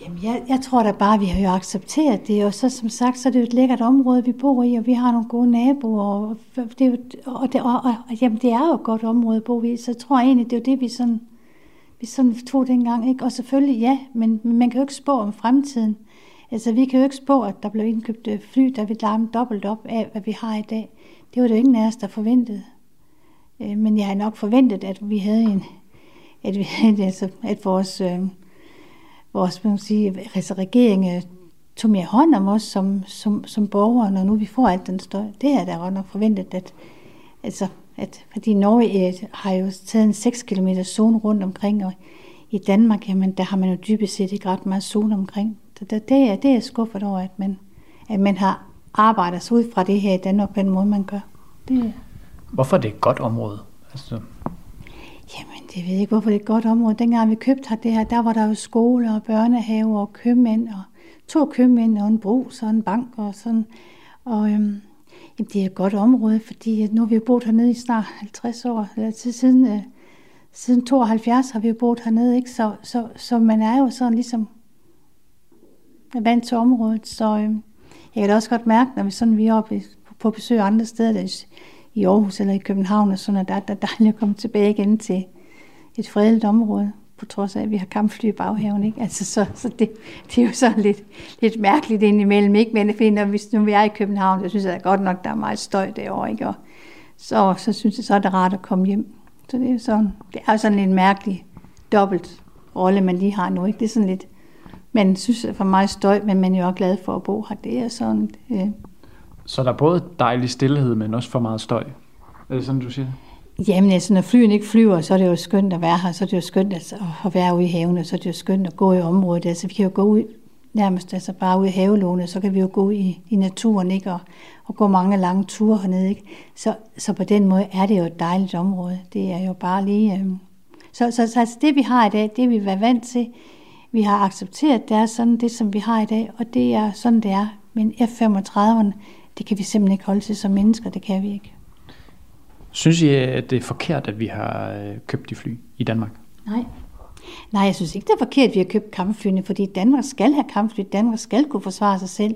Jamen, jeg, jeg tror da bare, at vi har jo accepteret det, og så som sagt, så er det jo et lækkert område, vi bor i, og vi har nogle gode naboer, og det, er jo, og, det, og, og jamen, det er jo et godt område at bo i, så jeg tror egentlig, det er jo det, vi sådan, vi sådan tog dengang, ikke? Og selvfølgelig ja, men man kan jo ikke spå om fremtiden. Altså, vi kan jo ikke spå, at der blev indkøbt øh, fly, der vil larme dobbelt op af, hvad vi har i dag. Det var det jo ingen af os, der forventede. Øh, men jeg har nok forventet, at vi havde en, at, vi, altså, at vores øh, vores man sige, altså regeringen øh, tog mere hånd om os som, som, som borgere, når nu vi får alt den støj. Det er der godt nok forventet, at, altså, at fordi Norge har jo taget en 6 km zone rundt omkring, og i Danmark, jamen der har man jo dybest set ikke ret meget sol omkring. Så det, det, er, det er skuffet over, at man, at man har arbejdet sig ud fra det her i Danmark på den måde, man gør. Det, Hvorfor er det et godt område? Altså, Jamen, det ved jeg ikke, hvorfor det er et godt område. Dengang vi købte her det her, der var der jo skole og børnehave og købmænd og to købmænd og en brus og en bank og sådan. Og øhm, jamen, det er et godt område, fordi øh, nu har vi jo boet hernede i snart 50 år. Eller til siden, øh, siden 72 har vi jo boet hernede, ikke? Så, så, så man er jo sådan ligesom vant til området. Så øh, jeg kan da også godt mærke, når vi, sådan, vi er oppe på besøg andre steder, der, i Aarhus eller i København, og sådan, at der, der er dejligt at komme tilbage igen til et fredeligt område, på trods af, at vi har kampfly i baghaven. Ikke? Altså, så, så det, det, er jo sådan lidt, lidt mærkeligt indimellem. Ikke? Men fordi når vi, nu vi er i København, så synes jeg godt nok, der er meget støj derovre. Ikke? Og så, så synes jeg, så er det rart at komme hjem. Så det er sådan, det er sådan en mærkelig dobbelt rolle, man lige har nu. Ikke? Det er sådan lidt, man synes for mig støj, men man er jo også glad for at bo her. Det er sådan, øh, så der er både dejlig stillhed, men også for meget støj. Er det sådan, du siger? Jamen altså, når flyen ikke flyver, så er det jo skønt at være her, så er det jo skønt altså, at være ude i haven, og så er det jo skønt at gå i området. Altså, vi kan jo gå ud nærmest altså bare ude i havelånet, så kan vi jo gå i, i naturen, ikke? Og, og gå mange lange ture hernede, ikke? Så, så på den måde er det jo et dejligt område. Det er jo bare lige... Øh... Så, så, så altså, det vi har i dag, det vi er vant til, vi har accepteret, det er sådan det, som vi har i dag, og det er sådan, det er. Men F-35'erne, det kan vi simpelthen ikke holde til som mennesker, det kan vi ikke. Synes I, at det er forkert, at vi har øh, købt de fly i Danmark? Nej. Nej, jeg synes ikke, det er forkert, at vi har købt kampflyene, fordi Danmark skal have kampfly. Danmark skal kunne forsvare sig selv.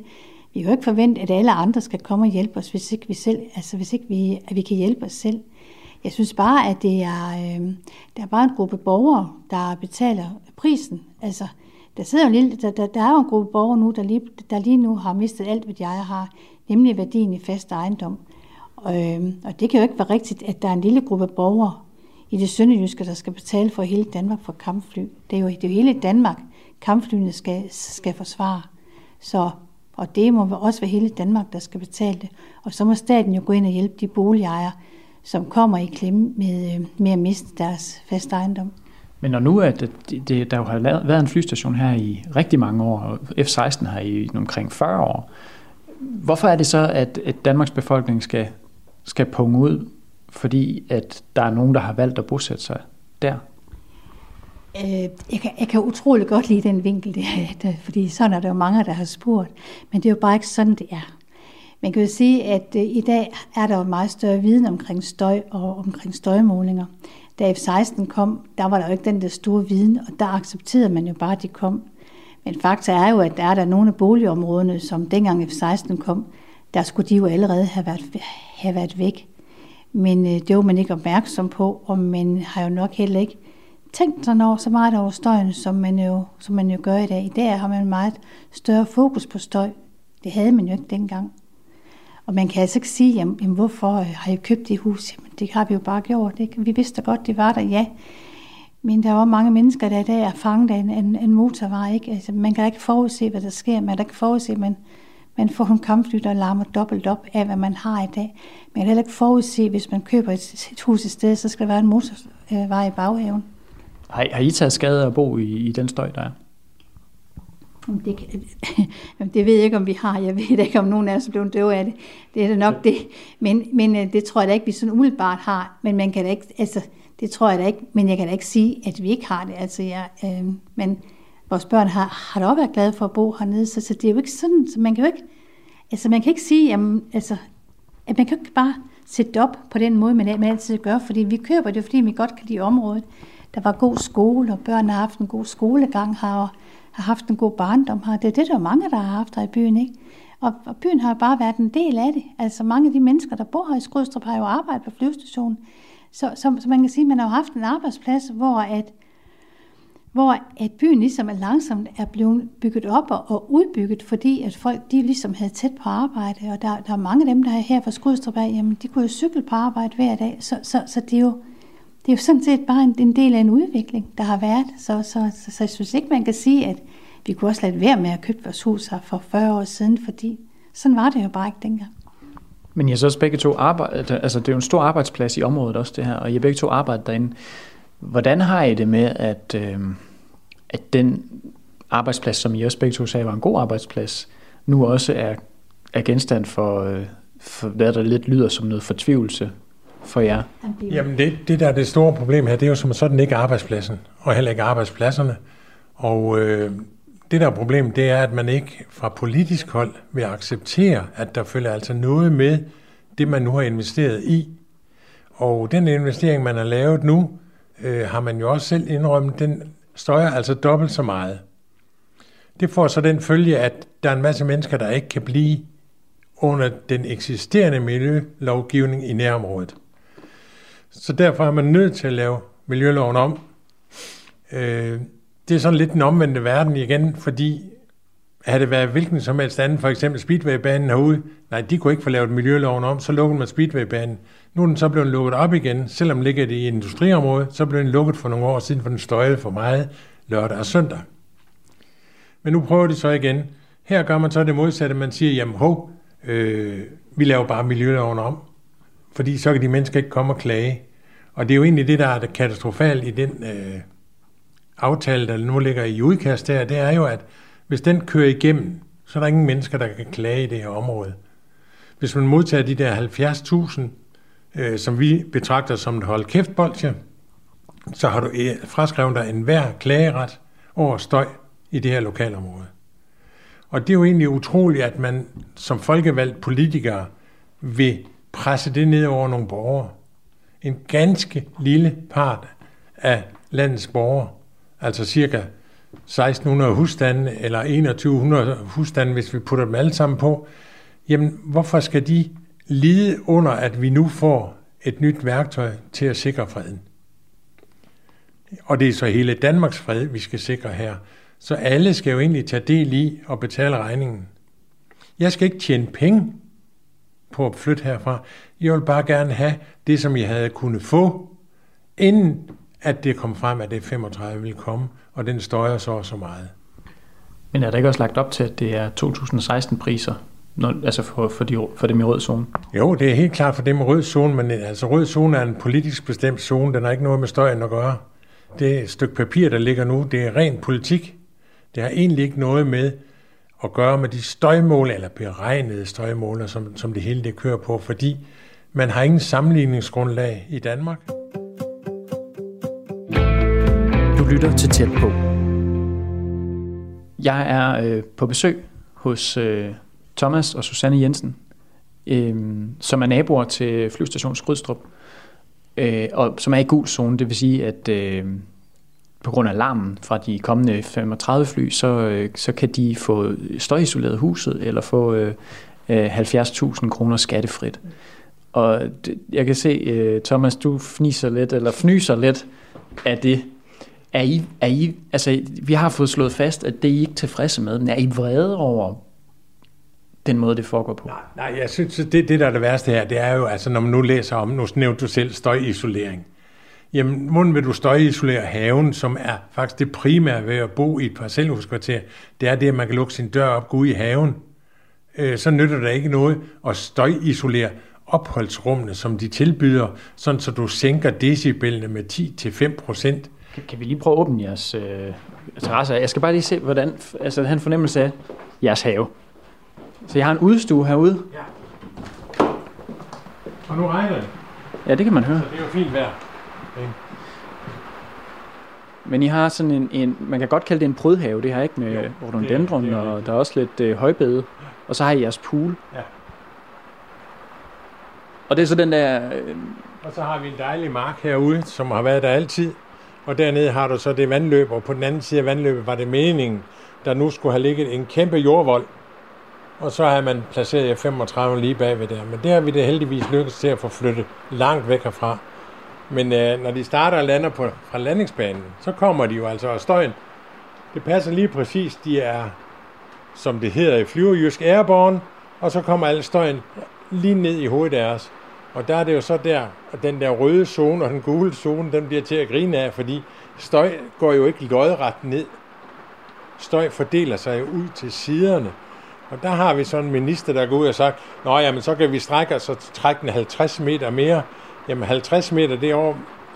Vi kan jo ikke forvente, at alle andre skal komme og hjælpe os, hvis ikke vi selv, altså hvis ikke vi, at vi kan hjælpe os selv. Jeg synes bare, at det er, øh, der er bare en gruppe borgere, der betaler prisen. Altså, der sidder jo en lille, der, der, der er jo en gruppe borgere nu, der lige, der lige nu har mistet alt, hvad jeg har nemlig værdien i fast ejendom. Og, øh, og det kan jo ikke være rigtigt, at der er en lille gruppe borgere i det sønderjyske, der skal betale for hele Danmark for kampfly. Det er jo, det er jo hele Danmark, kampflyene skal, skal forsvare. Så, og det må også være hele Danmark, der skal betale det. Og så må staten jo gå ind og hjælpe de boligejere, som kommer i klemme med, øh, med at miste deres fast ejendom. Men når nu at det, det, der jo har været en flystation her i rigtig mange år, og F-16 har i omkring 40 år, Hvorfor er det så, at, at Danmarks befolkning skal, skal punge ud, fordi at der er nogen, der har valgt at bosætte sig der? Øh, jeg, kan, jeg kan utrolig godt lide den vinkel, det er, fordi sådan er der jo mange, der har spurgt. Men det er jo bare ikke sådan, det er. Man kan jo sige, at øh, i dag er der jo meget større viden omkring støj og omkring støjmålinger. Da F-16 kom, der var der jo ikke den der store viden, og der accepterede man jo bare, at de kom. Men fakta er jo, at der er der nogle af boligområderne, som dengang F-16 kom, der skulle de jo allerede have været, have været væk. Men øh, det var man ikke opmærksom på, og man har jo nok heller ikke tænkt sig over så meget over støjen, som man, jo, som man jo gør i dag. I dag har man meget større fokus på støj. Det havde man jo ikke dengang. Og man kan altså ikke sige, jamen, jamen hvorfor øh, har jeg købt det hus? Jamen, det har vi jo bare gjort. Ikke? Vi vidste godt, det var der, ja. Men der var mange mennesker, der i dag er fanget af en, en, en motorvej. Ikke? Altså, man kan ikke forudse, hvad der sker. Man kan ikke forudse, at man, man får en kampfly, der larmer dobbelt op af, hvad man har i dag. Man kan heller ikke forudse, hvis man køber et, et hus et sted, så skal der være en motorvej i baghaven. Har, har I taget skade at bo i, i den støj, der er? Det, det ved jeg ikke, om vi har. Jeg ved ikke, om nogen af os er blevet døve af det. Det er det nok det. Men, men øh, det tror jeg da ikke, vi sådan umiddelbart har. Men man kan da ikke, altså, det tror jeg da ikke, men jeg kan da ikke sige, at vi ikke har det. Altså, jeg, øh, men vores børn har, har da også været glade for at bo hernede, så, så det er jo ikke sådan, så man kan jo ikke, altså man kan ikke sige, jamen, altså, at man kan ikke bare sætte det op på den måde, man, man altid gør, fordi vi køber det, fordi vi godt kan lide området. Der var god skole, og børn har haft en god skolegang her, og har haft en god barndom her. Det er det, der er mange, der har haft her i byen, ikke? Og, og byen har bare været en del af det. Altså mange af de mennesker, der bor her i Skrydstrup, har jo arbejdet på flyvestationen. Så, så, så man kan sige, at man har haft en arbejdsplads, hvor at, hvor at byen ligesom er langsomt er blevet bygget op og, og udbygget, fordi at folk de ligesom havde tæt på arbejde, og der, der er mange af dem, der er her fra Skrydstrup af, jamen de kunne jo cykle på arbejde hver dag, så, så, så det, er jo, det er jo sådan set bare en, en del af en udvikling, der har været, så, så, så, så jeg synes ikke, man kan sige, at vi kunne også lade være med at købe vores hus her for 40 år siden, fordi sådan var det jo bare ikke dengang. Men jeg så også begge to arbejde, altså det er jo en stor arbejdsplads i området også det her, og jeg begge to arbejder derinde. Hvordan har I det med, at, øh, at den arbejdsplads, som I også begge to sagde var en god arbejdsplads, nu også er, er genstand for, øh, for, hvad der lidt lyder som noget fortvivlelse for jer? Jamen det, det der er det store problem her, det er jo som sådan ikke arbejdspladsen, og heller ikke arbejdspladserne. Og øh, det der er problem, det er, at man ikke fra politisk hold vil acceptere, at der følger altså noget med det, man nu har investeret i. Og den investering, man har lavet nu, øh, har man jo også selv indrømmet, den støjer altså dobbelt så meget. Det får så den følge, at der er en masse mennesker, der ikke kan blive under den eksisterende miljølovgivning i nærområdet. Så derfor er man nødt til at lave miljøloven om. Øh, det er sådan lidt den omvendte verden igen, fordi havde det været hvilken som helst anden, for eksempel Speedwaybanen herude, nej, de kunne ikke få lavet miljøloven om, så lukkede man Speedwaybanen. Nu er den så blevet lukket op igen, selvom den ligger det i industriområdet, så blev den lukket for nogle år siden, for den støjede for meget lørdag og søndag. Men nu prøver de så igen. Her gør man så det modsatte, man siger, jamen hov, øh, vi laver bare miljøloven om, fordi så kan de mennesker ikke komme og klage. Og det er jo egentlig det, der er det katastrofalt i den øh, aftale, der nu ligger i udkast her, det er jo, at hvis den kører igennem, så er der ingen mennesker, der kan klage i det her område. Hvis man modtager de der 70.000, øh, som vi betragter som et hold kæft bolsje, så har du øh, fraskrevet dig enhver klageret over støj i det her lokalområde. Og det er jo egentlig utroligt, at man som folkevalgt politikere vil presse det ned over nogle borgere. En ganske lille part af landets borgere, altså cirka 1600 husstande eller 2100 husstande, hvis vi putter dem alle sammen på, jamen hvorfor skal de lide under, at vi nu får et nyt værktøj til at sikre freden? Og det er så hele Danmarks fred, vi skal sikre her. Så alle skal jo egentlig tage del i og betale regningen. Jeg skal ikke tjene penge på at flytte herfra. Jeg vil bare gerne have det, som jeg havde kunnet få, inden at det kom frem, at det 35 ville komme, og den støjer så så meget. Men er der ikke også lagt op til, at det er 2016-priser, når, altså for, for, de, for dem i rød zone? Jo, det er helt klart for dem i rød zone, men altså rød zone er en politisk bestemt zone, den har ikke noget med støjen at gøre. Det et stykke papir, der ligger nu, det er ren politik. Det har egentlig ikke noget med at gøre med de støjmål, eller beregnede støjmål, som, som det hele det kører på, fordi man har ingen sammenligningsgrundlag i Danmark. Lytter til Tæt på. Jeg er øh, på besøg hos øh, Thomas og Susanne Jensen, øh, som er naboer til flyvestation Skrydstrup, øh, og som er i gul zone, det vil sige, at øh, på grund af larmen fra de kommende 35 fly, så, øh, så kan de få støjisoleret huset, eller få øh, øh 70.000 kroner skattefrit. Og jeg kan se, øh, Thomas, du fniser lidt, eller fnyser lidt af det. Er I, er I, altså, vi har fået slået fast, at det er I ikke tilfredse med, men er I vrede over den måde, det foregår på? Nej, nej jeg synes, det, det der er det værste her, det er jo, altså når man nu læser om, nu nævnte du selv støjisolering. Jamen, hvordan vil du støjisolere haven, som er faktisk det primære ved at bo i et parcelhuskvarter? Det er det, at man kan lukke sin dør op, gå ud i haven. Øh, så nytter det ikke noget at støjisolere opholdsrummene, som de tilbyder, sådan så du sænker decibelene med 10-5 procent. Kan, kan vi lige prøve at åbne jeres øh, terrasse? Jeg skal bare lige se, hvordan, altså have en fornemmelse af jeres have. Så jeg har en udstue herude. Ja. Og nu regner det. Ja, det kan man høre. Så det er jo fint vejr. Okay. Men I har sådan en, en, man kan godt kalde det en prydhave, det her ikke med rhododendron, og der er også lidt øh, højbede. Og så har I jeres pool. Ja. Og det er så den der... Øh, Og så har vi en dejlig mark herude, som har været der altid. Og dernede har du så det vandløb, og på den anden side af vandløbet var det meningen, der nu skulle have ligget en kæmpe jordvold. Og så har man placeret 35 lige bagved der. Men det har vi det heldigvis lykkedes til at få flyttet langt væk herfra. Men øh, når de starter og lander på, fra landingsbanen, så kommer de jo altså af støjen. Det passer lige præcis, de er, som det hedder i flyverjysk, airborne, og så kommer al støjen lige ned i hovedet deres. Og der er det jo så der, at den der røde zone og den gule zone, den bliver til at grine af, fordi støj går jo ikke lodret ned. Støj fordeler sig jo ud til siderne. Og der har vi sådan en minister, der går ud og sagt, Nå jamen, så kan vi strække os og trække den 50 meter mere. Jamen 50 meter, det er over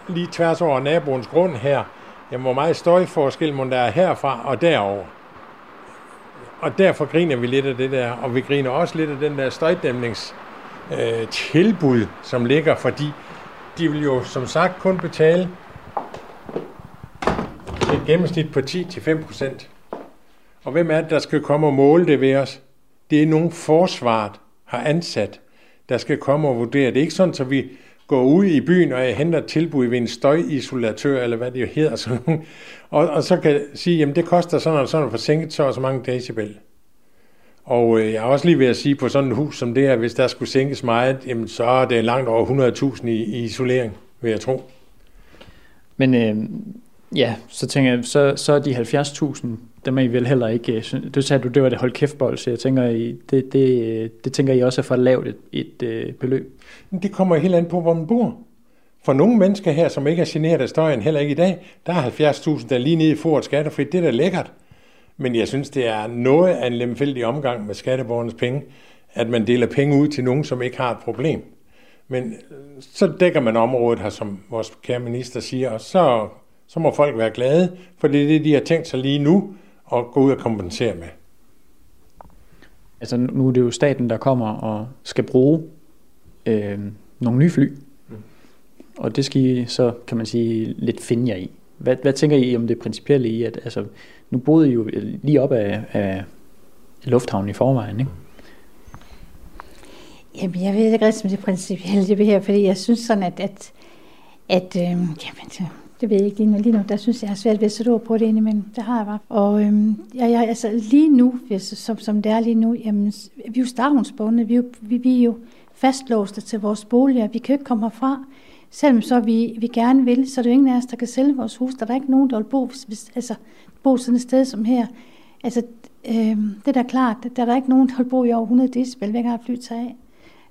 lige tværs over naboens grund her, jamen hvor meget støjforskel må der er herfra og derover. Og derfor griner vi lidt af det der, og vi griner også lidt af den der støjdæmnings øh, tilbud, som ligger, fordi de vil jo som sagt kun betale et gennemsnit på 10-5%. Og hvem er det, der skal komme og måle det ved os? Det er nogen forsvaret har ansat, der skal komme og vurdere. Det er ikke sådan, at vi går ud i byen, og jeg henter et tilbud ved en støjisolatør, eller hvad det jo hedder, sådan, og, og så kan sige, jamen det koster sådan og sådan at få sænket så og så mange decibel. Og øh, jeg er også lige ved at sige, på sådan et hus som det her, hvis der skulle sænkes meget, jamen så er det langt over 100.000 i, i isolering, vil jeg tro. Men øh, ja, så tænker jeg, så, så er de 70.000, dem er I vel heller ikke, øh, du sagde du, det var det hold kæftbold, så jeg tænker, I, det, det, det tænker I også er for lavt et, et øh, beløb. Det kommer helt an på, hvor man bor. For nogle mennesker her, som ikke er generet af støjen, heller ikke i dag, der er 70.000, der er lige nede i foret skattefrit. Det er da lækkert. Men jeg synes, det er noget af en lemfældig omgang med skatteborgernes penge, at man deler penge ud til nogen, som ikke har et problem. Men så dækker man området her, som vores kære minister siger, og så, så må folk være glade, for det er det, de har tænkt sig lige nu at gå ud og kompensere med. Altså nu er det jo staten, der kommer og skal bruge øh, nogle nye fly. Mm. Og det skal I så, kan man sige, lidt finde jer i. Hvad, hvad tænker I om det principielle i, at altså, nu boede I jo lige op af, af lufthavnen i forvejen, ikke? Jamen, jeg ved ikke rigtig, om det er principielt det her, fordi jeg synes sådan, at, at, at øh, jamen, det, det ved jeg ikke lige nu. Lige nu, der synes jeg, jeg har svært ved at sætte ord på det indimellem. Det har jeg bare. Og øhm, jeg, jeg, altså, lige nu, hvis, som, som det er lige nu, jamen, vi er jo stavnsbundne. Vi, vi, vi er jo fastlåste til vores boliger. Vi kan jo ikke komme herfra. Selvom så vi, vi gerne vil, så er det jo ingen af os, der kan sælge vores hus. Der er der ikke nogen, der vil bo, hvis, hvis, altså, bo sådan et sted som her. Altså, øh, det er da klart, der er der ikke nogen, der vil bo i over 100 decibel, hver gang fly tager af.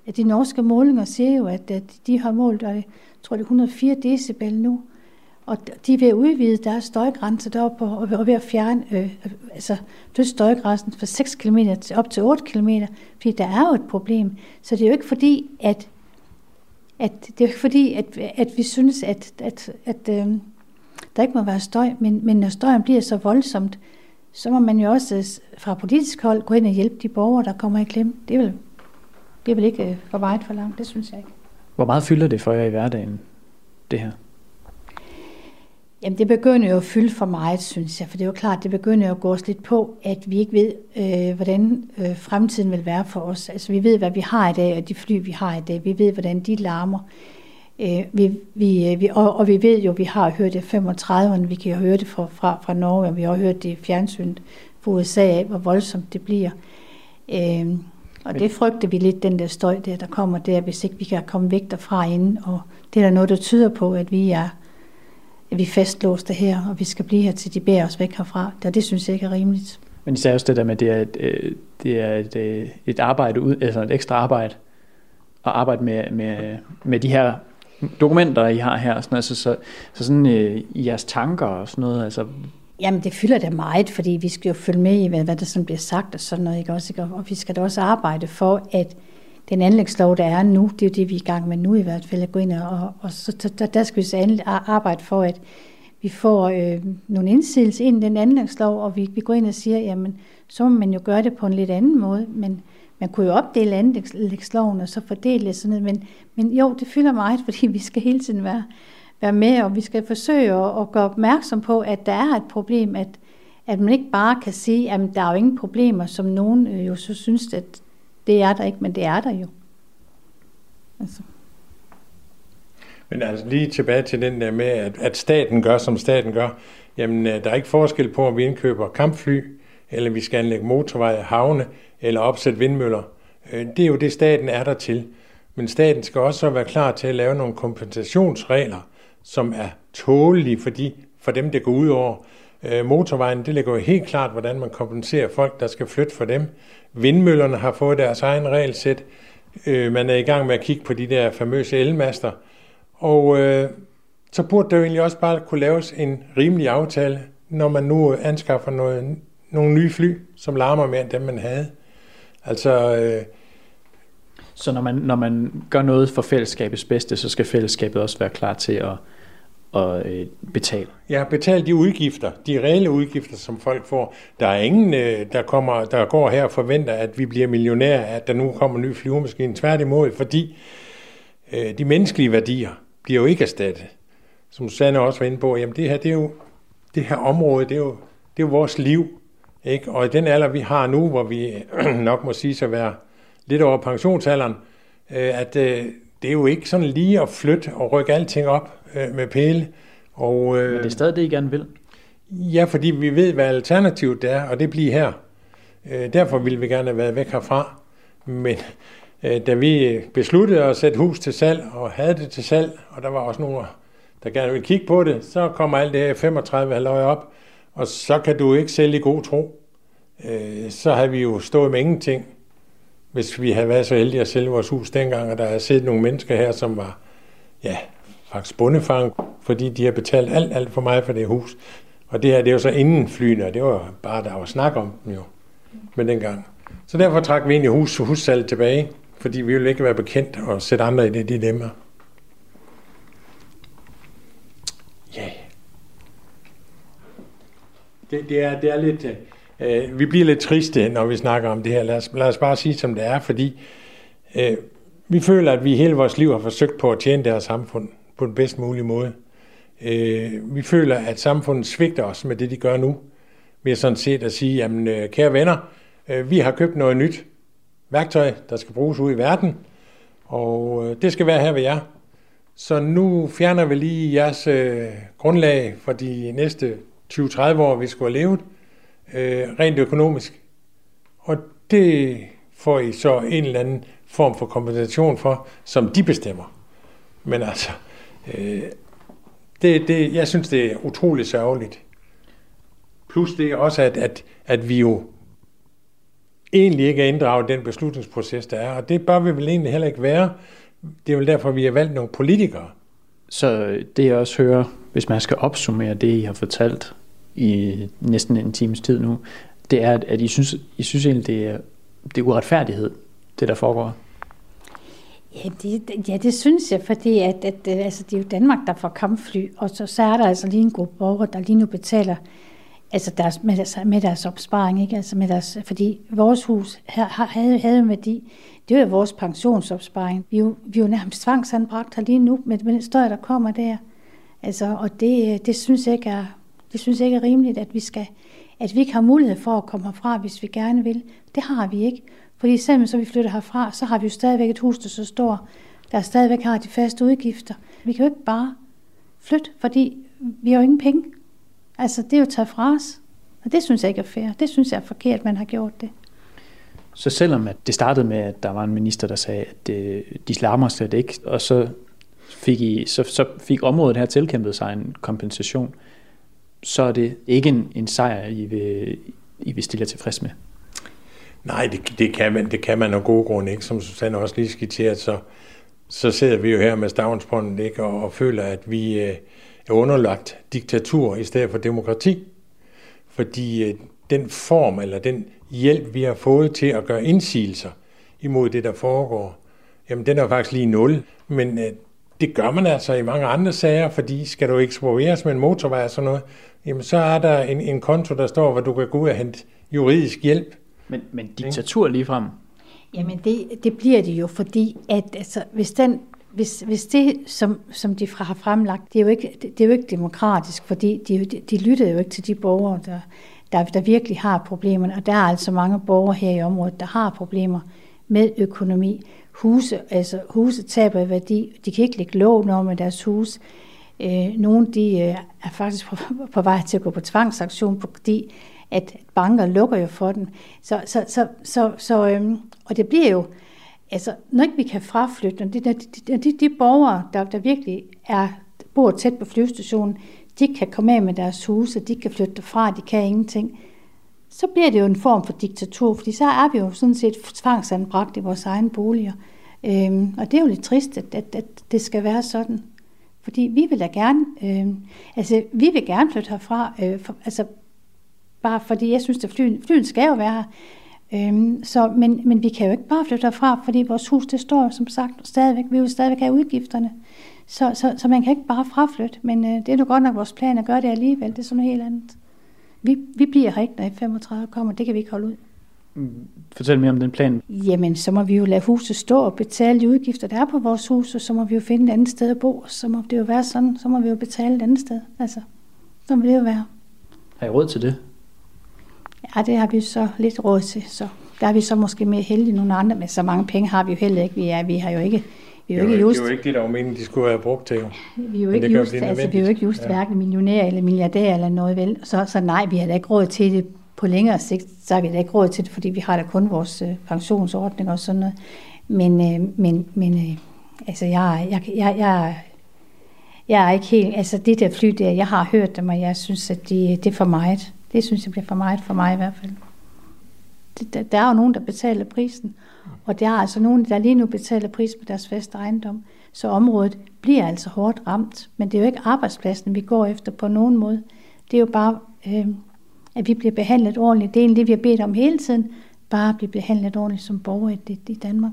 At de norske målinger siger jo, at, at de har målt, og jeg tror det er 104 decibel nu. Og de er ved at udvide deres støjgrænse deroppe, og ved at fjerne øh, øh altså, støjgrænsen fra 6 km op til 8 km, fordi der er jo et problem. Så det er jo ikke fordi, at at det er jo ikke fordi, at, at vi synes, at, at, at øh, der ikke må være støj, men, men når støjen bliver så voldsomt, så må man jo også fra politisk hold gå ind og hjælpe de borgere, der kommer i klemme. Det er vel, det er vel ikke øh, for meget for langt, det synes jeg ikke. Hvor meget fylder det for jer i hverdagen, det her? Jamen det begynder jo at fylde for meget, synes jeg, for det er jo klart, det begynder at gå os lidt på, at vi ikke ved, øh, hvordan øh, fremtiden vil være for os. Altså vi ved, hvad vi har i dag, og de fly, vi har i dag, vi ved, hvordan de larmer. Øh, vi, vi, øh, vi, og, og vi ved jo, vi har hørt det 35'erne, vi kan jo høre det fra, fra, fra Norge, og vi har hørt det i fjernsynet fra USA af, hvor voldsomt det bliver. Øh, og det frygter vi lidt, den der støj der, der kommer der, hvis ikke vi kan komme væk derfra inden. Og det er der noget, der tyder på, at vi er at vi er fastlåste her, og vi skal blive her, til de bærer os væk herfra. Det, det synes jeg ikke er rimeligt. Men sagde også det der med, at det er et, øh, det er et, øh, et arbejde, ud, altså et ekstra arbejde, at arbejde med, med, med de her dokumenter, I har her. Sådan, altså, så, så sådan øh, i jeres tanker og sådan noget, altså Jamen, det fylder da meget, fordi vi skal jo følge med i, hvad, hvad der sådan bliver sagt og sådan noget. Ikke? Også, ikke? Og vi skal da også arbejde for, at den anlægslov, der er nu, det er jo det, vi er i gang med nu i hvert fald, at gå ind og, og så, der, der skal vi så arbejde for, at vi får øh, nogle indsigelser ind i den anlægslov, og vi, vi går ind og siger, jamen, så må man jo gøre det på en lidt anden måde, men man kunne jo opdele anlægsloven og så fordele sådan noget, men, men jo, det fylder meget, fordi vi skal hele tiden være, være med, og vi skal forsøge at, at gøre opmærksom på, at der er et problem, at, at man ikke bare kan sige, at der er jo ingen problemer, som nogen øh, jo så synes, at det er der ikke, men det er der jo. Altså. Men altså lige tilbage til den der med, at, at staten gør, som staten gør. Jamen, øh, der er ikke forskel på, om vi indkøber kampfly, eller vi skal anlægge motorveje, havne, eller opsætte vindmøller. Øh, det er jo det, staten er der til. Men staten skal også være klar til at lave nogle kompensationsregler, som er tålige for, de, for dem, det går ud over. Øh, motorvejen, det ligger jo helt klart, hvordan man kompenserer folk, der skal flytte for dem. Vindmøllerne har fået deres egen regelsæt. Øh, man er i gang med at kigge på de der famøse elmaster. Og øh, så burde der jo egentlig også bare kunne laves en rimelig aftale, når man nu anskaffer noget, nogle nye fly, som larmer mere end dem, man havde. Altså... Øh, så når man, når man gør noget for fællesskabets bedste, så skal fællesskabet også være klar til at, at øh, betale. Ja, betale de udgifter, de reelle udgifter, som folk får. Der er ingen, øh, der, kommer, der går her og forventer, at vi bliver millionærer, at der nu kommer en ny flyvemaskine. Tværtimod, fordi øh, de menneskelige værdier bliver jo ikke erstattet. Som Susanne også var inde på, jamen det her, det er jo, det her område, det er jo, det er jo vores liv. Ikke? Og i den alder, vi har nu, hvor vi nok må sige at være lidt over pensionsalderen, øh, at øh, det er jo ikke sådan lige at flytte og rykke alting op øh, med pæle. Og, øh, Men det er stadig det, I gerne vil? Ja, fordi vi ved, hvad alternativet er, og det bliver her. Øh, derfor ville vi gerne have været væk herfra. Men øh, da vi besluttede at sætte hus til salg, og havde det til salg, og der var også nogen, der gerne ville kigge på det, så kommer alt det her 35 halvøje op, og så kan du ikke sælge i god tro. Øh, så har vi jo stået med ingenting hvis vi havde været så heldige at sælge vores hus dengang, og der havde siddet nogle mennesker her, som var, ja, faktisk bundefang, fordi de har betalt alt, alt for meget for det hus. Og det her, det er jo så inden flyene, og det var bare, der var snak om dem jo, med dengang. Så derfor trak vi egentlig hus, hussalget tilbage, fordi vi ville ikke være bekendt og sætte andre i det dilemma. Ja. Yeah. Det, det, er, det er lidt... Øh, Øh, vi bliver lidt triste, når vi snakker om det her. Lad os, lad os bare sige, som det er, fordi øh, vi føler, at vi hele vores liv har forsøgt på at tjene deres samfund på den bedst mulige måde. Øh, vi føler, at samfundet svigter os med det, de gør nu. Vi er sådan set at sige, jamen øh, kære venner, øh, vi har købt noget nyt værktøj, der skal bruges ud i verden, og øh, det skal være her ved jer. Så nu fjerner vi lige jeres øh, grundlag for de næste 20-30 år, vi skulle have levet øh, rent økonomisk. Og det får I så en eller anden form for kompensation for, som de bestemmer. Men altså, øh, det, det, jeg synes, det er utroligt sørgeligt. Plus det er også, at, at, at vi jo egentlig ikke er inddraget i den beslutningsproces, der er. Og det bør vi vel egentlig heller ikke være. Det er vel derfor, vi har valgt nogle politikere. Så det jeg også hører, hvis man skal opsummere det, I har fortalt, i næsten en times tid nu, det er, at I synes, I synes egentlig, det er, det er uretfærdighed, det der foregår. Ja det, ja, det synes jeg, fordi at, at, øh, altså, det er jo Danmark, der får kampfly, og så, så er der altså lige en gruppe borgere, der lige nu betaler altså deres, med, deres, med deres opsparing, ikke? Altså med deres, fordi vores hus her, havde, havde en værdi. Det er jo vores pensionsopsparing. Vi er jo, vi er jo nærmest tvangsanbragt her lige nu med, med den støj, der kommer der. Altså, og det, øh, det synes jeg ikke er, det synes jeg ikke er rimeligt, at vi, skal, at vi ikke har mulighed for at komme herfra, hvis vi gerne vil. Det har vi ikke. Fordi selvom så vi flytter herfra, så har vi jo stadigvæk et hus, der så står, der stadigvæk har de faste udgifter. Vi kan jo ikke bare flytte, fordi vi har jo ingen penge. Altså, det er jo taget fra os. Og det synes jeg ikke er fair. Det synes jeg er forkert, at man har gjort det. Så selvom at det startede med, at der var en minister, der sagde, at øh, de slammer slet ikke, og så fik, I, så, så fik området her tilkæmpet sig en kompensation, så er det ikke en, en sejr, I vil, I vil stille jer tilfreds med. Nej, det, det, kan man, det kan man af gode grunde ikke. Som Susanne også lige skitserede, så, så sidder vi jo her med stavnsbåndet ikke, og, og føler, at vi øh, er underlagt diktatur i stedet for demokrati. Fordi øh, den form eller den hjælp, vi har fået til at gøre indsigelser imod det, der foregår, jamen den er faktisk lige nul. Men øh, det gør man altså i mange andre sager, fordi skal du eksproprieres med en motorvej og sådan noget, jamen så er der en, en konto, der står, hvor du kan gå ud og hente juridisk hjælp. Men, men diktatur lige frem? Jamen det, det bliver det jo, fordi at altså, hvis, den, hvis, hvis det, som, som de har fremlagt, det er, jo ikke, det er jo ikke demokratisk, fordi de, de, de lytter jo ikke til de borgere, der, der, der virkelig har problemerne. Og der er altså mange borgere her i området, der har problemer med økonomi. Huse, altså huse taber i værdi. De kan ikke lægge lån over med deres hus. Øh, nogle de øh, er faktisk på, på vej til at gå på tvangsaktion, fordi at banker lukker jo for den. Så, så, så, så, så øhm, og det bliver jo, altså når ikke vi kan fraflytte, de, de, de, de, de borgere, der, der virkelig er, bor tæt på flyvestationen, de kan komme af med deres huse, de kan flytte fra, de kan ingenting. Så bliver det jo en form for diktatur, fordi så er vi jo sådan set tvangsanbragt i vores egne boliger. Øhm, og det er jo lidt trist, at, at, at det skal være sådan. Fordi vi vil da gerne, øh, altså vi vil gerne flytte herfra, øh, for, altså bare fordi jeg synes, at flyen, flyen skal jo være her. Øhm, så, men, men vi kan jo ikke bare flytte herfra, fordi vores hus, det står som sagt stadigvæk, vi vil stadigvæk have udgifterne. Så, så, så man kan ikke bare fraflytte, men øh, det er nu godt nok vores plan at gøre det alligevel. Det er sådan noget helt andet. Vi, vi bliver her ikke, når 35 kommer. Det kan vi ikke holde ud. Fortæl mere om den plan. Jamen, så må vi jo lade huset stå og betale de udgifter, der er på vores hus, og så må vi jo finde et andet sted at bo. Så må det jo være sådan, så må vi jo betale et andet sted. Altså, så må det jo være. Har I råd til det? Ja, det har vi så lidt råd til, så der er vi så måske mere heldige end nogle andre, men så mange penge har vi jo heller ikke. Vi, er, vi har jo ikke vi er jo Det ikke var, just, det var ikke det, der var meningen, de skulle have brugt til. jo. vi er jo ikke jo just, altså, vi er jo ikke just Ja. hverken millionær eller milliardær eller noget vel. Så, så nej, vi har da ikke råd til det på længere sigt, så har vi da ikke råd til det, fordi vi har da kun vores øh, pensionsordning og sådan noget. Men, øh, men, men øh, altså, jeg, jeg, jeg, jeg, jeg er ikke helt, altså det der fly der, jeg har hørt dem, og jeg synes, at de, det er for meget. Det synes jeg bliver for meget for mig i hvert fald. Det, der, der er jo nogen, der betaler prisen, og der er altså nogen, der lige nu betaler pris på deres faste ejendom. Så området bliver altså hårdt ramt, men det er jo ikke arbejdspladsen, vi går efter på nogen måde. Det er jo bare, øh, at vi bliver behandlet ordentligt. Det er det, vi har bedt om hele tiden. Bare at blive behandlet ordentligt som borger i, i Danmark.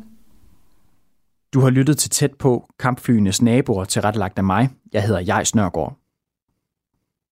Du har lyttet til tæt på kampflyenes naboer til rettelagt af mig. Jeg hedder Jais Nørgaard.